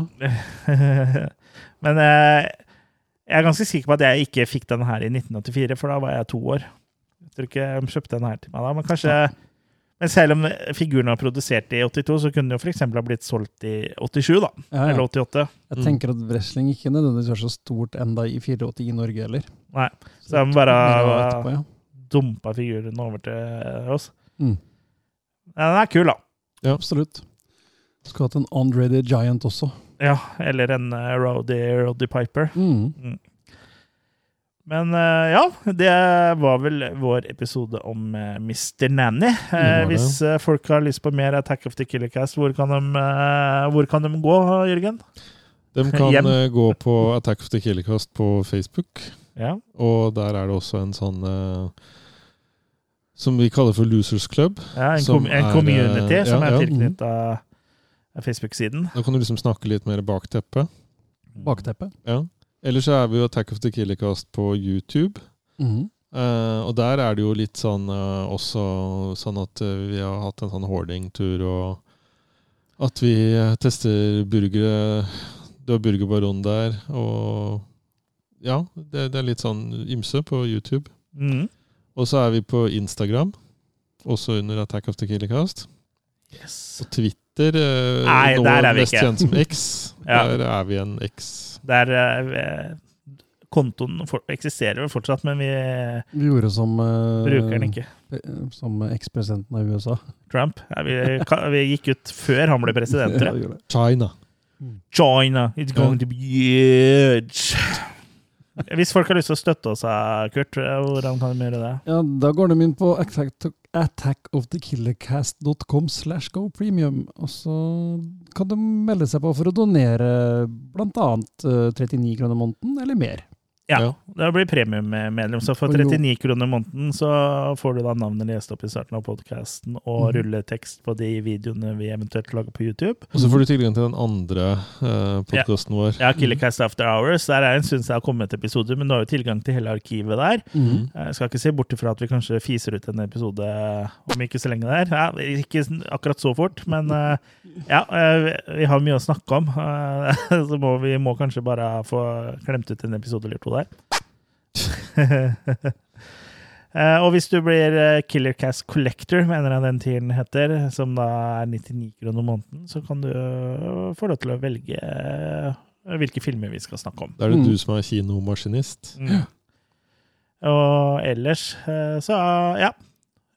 Men eh, jeg er ganske sikker på at jeg ikke fikk den her i 1984, for da var jeg to år. Jeg tror ikke jeg kjøpte den her til meg da, men kanskje Men selv om figuren var produsert i 82, så kunne den jo f.eks. ha blitt solgt i 87, da. Ja, Eller 88. Jeg Mm. tenker at wrestling ikke nødvendigvis var så stort enda i 84 i Norge heller. Nei. Så de bare etterpå, ja. dumpa figuren over til oss. Mm. Ja, den er kul, da. Ja, Absolutt. Skulle hatt en Andre the Giant også. Ja, eller en uh, Roddy, Roddy Piper. Mm. Men eh, ja, det var vel vår episode om eh, Mr. Nanny. Eh, hvis folk har lyst på mer Attack of the Killer Cast, hvor kan de, hvor kan de gå, Jørgen? De kan Hjem. gå på Attack of the Killer Cast på Facebook, Ja. og der er det også en sånn som vi kaller for Losers Club. ja en, Som kom, en er, community eh, som ja, er ja. tilknytta Facebook-siden. Da kan du liksom snakke litt mer bakteppe. Bakteppe. Ja. Ellers så er vi jo Attack of the Killercast på YouTube. Mm. Uh, og der er det jo litt sånn uh, også sånn at uh, vi har hatt en sånn hoarding-tur, og at vi tester burgere. Du har Burgerbaron der, og ja, det, det er litt sånn ymse på YouTube. Mm. Og så er vi på Instagram, også under Attack of the Killercast. Yes. Og Twitter, Nei, nå der er vi mest ikke. kjent som X. Ja. Der er vi en X. Der eh, Kontoen for, eksisterer vel fortsatt, men vi Vi gjorde som, eh, bruker den ikke. eh, som ekspresidenten av USA. Trump. Ja, vi, vi gikk ut før han ble president. Ja. China. China, it's going to be huge. Hvis folk har lyst til å støtte oss, Kurt, hvordan kan de gjøre det? Ja, da går de inn på attack, attackofthekillercast.com slash go premium, og så kan de melde seg på for å donere blant annet eh, 39 kroner måneden, eller mer. Ja, Ja. det blir premiummedlem. Så for 39 kroner i måneden så får du da navnet lest opp i starten av podkasten og Mhm. rulletekst på de videoene vi eventuelt lager på YouTube. Og så får du tilgang til den andre eh, podkasten vår. Ja, Killercast After Hours. Der er en stund siden det har kommet episoder, men du har jo tilgang til hele arkivet der. Mm. Jeg skal ikke se bort ifra at vi kanskje fiser ut en episode om ikke så lenge der. Ja, ikke akkurat så fort, men eh, ja, eh, vi har mye å snakke om. eh, Så må vi må kanskje bare få klemt ut en episode eller to der. Eh, Og hvis du blir Killer Cast Collector, mener jeg den tieren heter, som da er 99 kroner måneden, så kan du eh, få lov til å velge eh, hvilke filmer vi skal snakke om. Da er det Mm. du som er kinomaskinist. Mm. Og ellers eh, så ja.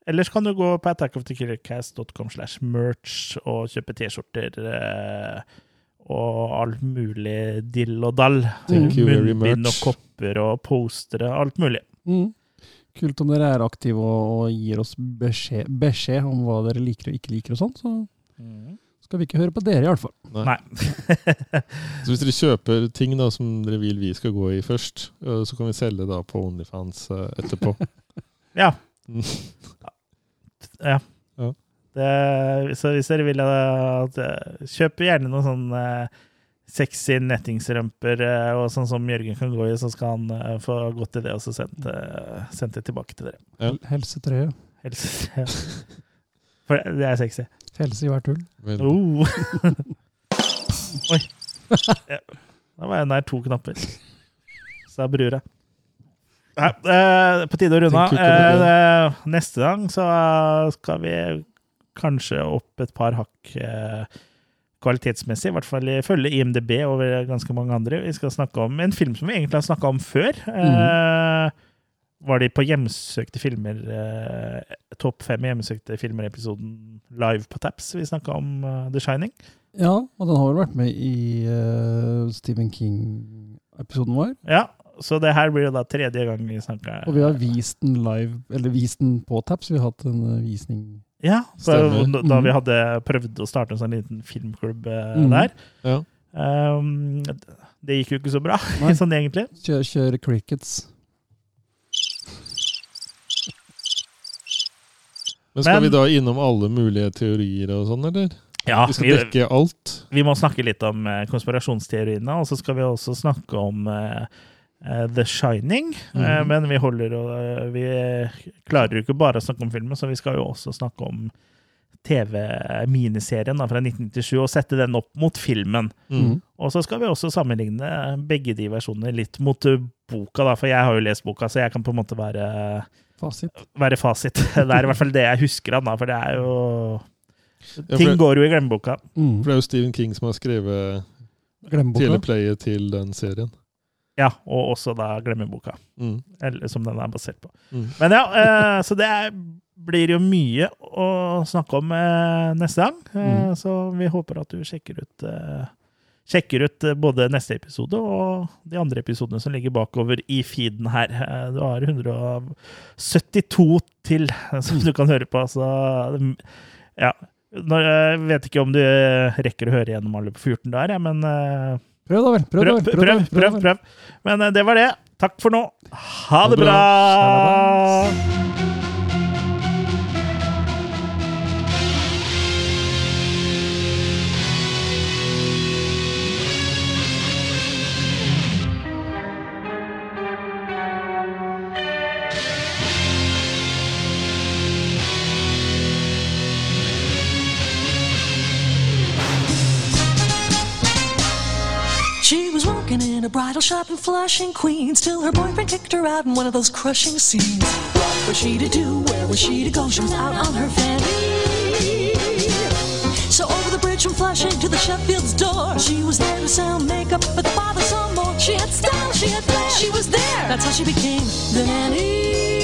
Ellers kan du gå på attackofthekillercast.com slash merch og kjøpe T-skjorter eh, og alt mulig dill og dall. Munnbind og kopper og postere, alt mulig. Mm. Kult om dere er aktive og, og gir oss beskjed, beskjed om hva dere liker og ikke liker og sånn, så skal vi ikke høre på dere i hvert fall. Nei. Nei. Så hvis dere kjøper ting da som dere vil vi skal gå i først, så kan vi selge da på Onlyfans etterpå. Ja. Mm. ja. Det, så hvis dere vil at Kjøp gjerne noen sånn eh, sexy nettingsrømper eh, og sånn som Jørgen kan gå i, så skal han eh, få gått til det og så sendt, eh, sendt det tilbake til dere. Ja. Helsetrøye. Helst, ja. For det er sexy. Helse i hvert hull. Oh. Oi. Ja. Da var jeg nær to knapper. Sa brura. Nei, eh, på tide å runde av. Eh, neste gang så skal vi kanskje opp et par hakk eh, kvalitetsmessig, i hvert fall ifølge IMDb og ganske mange andre. Vi skal snakke om en film som vi egentlig har snakka om før. Eh, var de på hjemsøkte filmer eh, Topp fem hjemsøkte filmer-episoden live på Taps? Vi snakka om The Shining. Ja, og den har vel vært med i Stephen King-episoden vår. Ja, så det her blir jo da tredje gang vi snakker. Og vi har vist den live, eller vist den på Taps. Vi har hatt en visning. Ja, så da, da vi Mhm. hadde prøvd å starte en sånn liten filmklubb eh, Mhm. der. Ja. Um, det gikk jo ikke så bra, Nei. sånn egentlig. Kjør, kjør crickets. Men skal Men- vi da innom alle mulige teorier og sånn, eller? Ja, Vi skal vi, dekke alt. vi må snakke litt om eh, konspirasjonsteoriene, og så skal vi også snakke om eh, The Shining. Eh, Mhm. men vi holder og eh, Vi klarer jo ikke bare å snakke om filmen, så vi skal jo også snakke om TV-miniserien fra 1997 og sette den opp mot filmen. Mm. Og så skal vi også sammenligne begge de versjonene litt mot boka, da, for jeg har jo lest boka, så jeg kan på en måte være, Fasit. være fasit. Det er i hvert fall det jeg husker av den, for det er jo Ja, Ting for, går jo i glemmeboka. Mm. for det er jo Stephen King som har skrevet teleplayet til den serien. Ja, og også da glemmeboka, Mm. eller, som den er basert på. Mm. Men ja, eh, så det er, blir jo mye å snakke om eh, neste gang, eh, Mm. så vi håper at du sjekker ut Sjekker ut både neste episode og de andre episodene som ligger bakover i feeden her. Du har 172 til som du kan høre på, så mm, ja. Jeg vet ikke om du rekker å høre gjennom alle på 14 der, ja, men Prøv da vel. Prøv, prøv, prøv, vel. prøv, prøv, prøv. Men eh, det var det. Takk for nå. Ha det det bra. bra! Bridal shop in Flushing, Queens, till her boyfriend kicked her out in one of those crushing scenes. What was she to do? Where was she to go? She was out on her fanny. So over the bridge from Flushing to the Sheffield's door, she was there to sell makeup, but the father saw more. She had style, she had flair, she was there. That's how she became the nanny.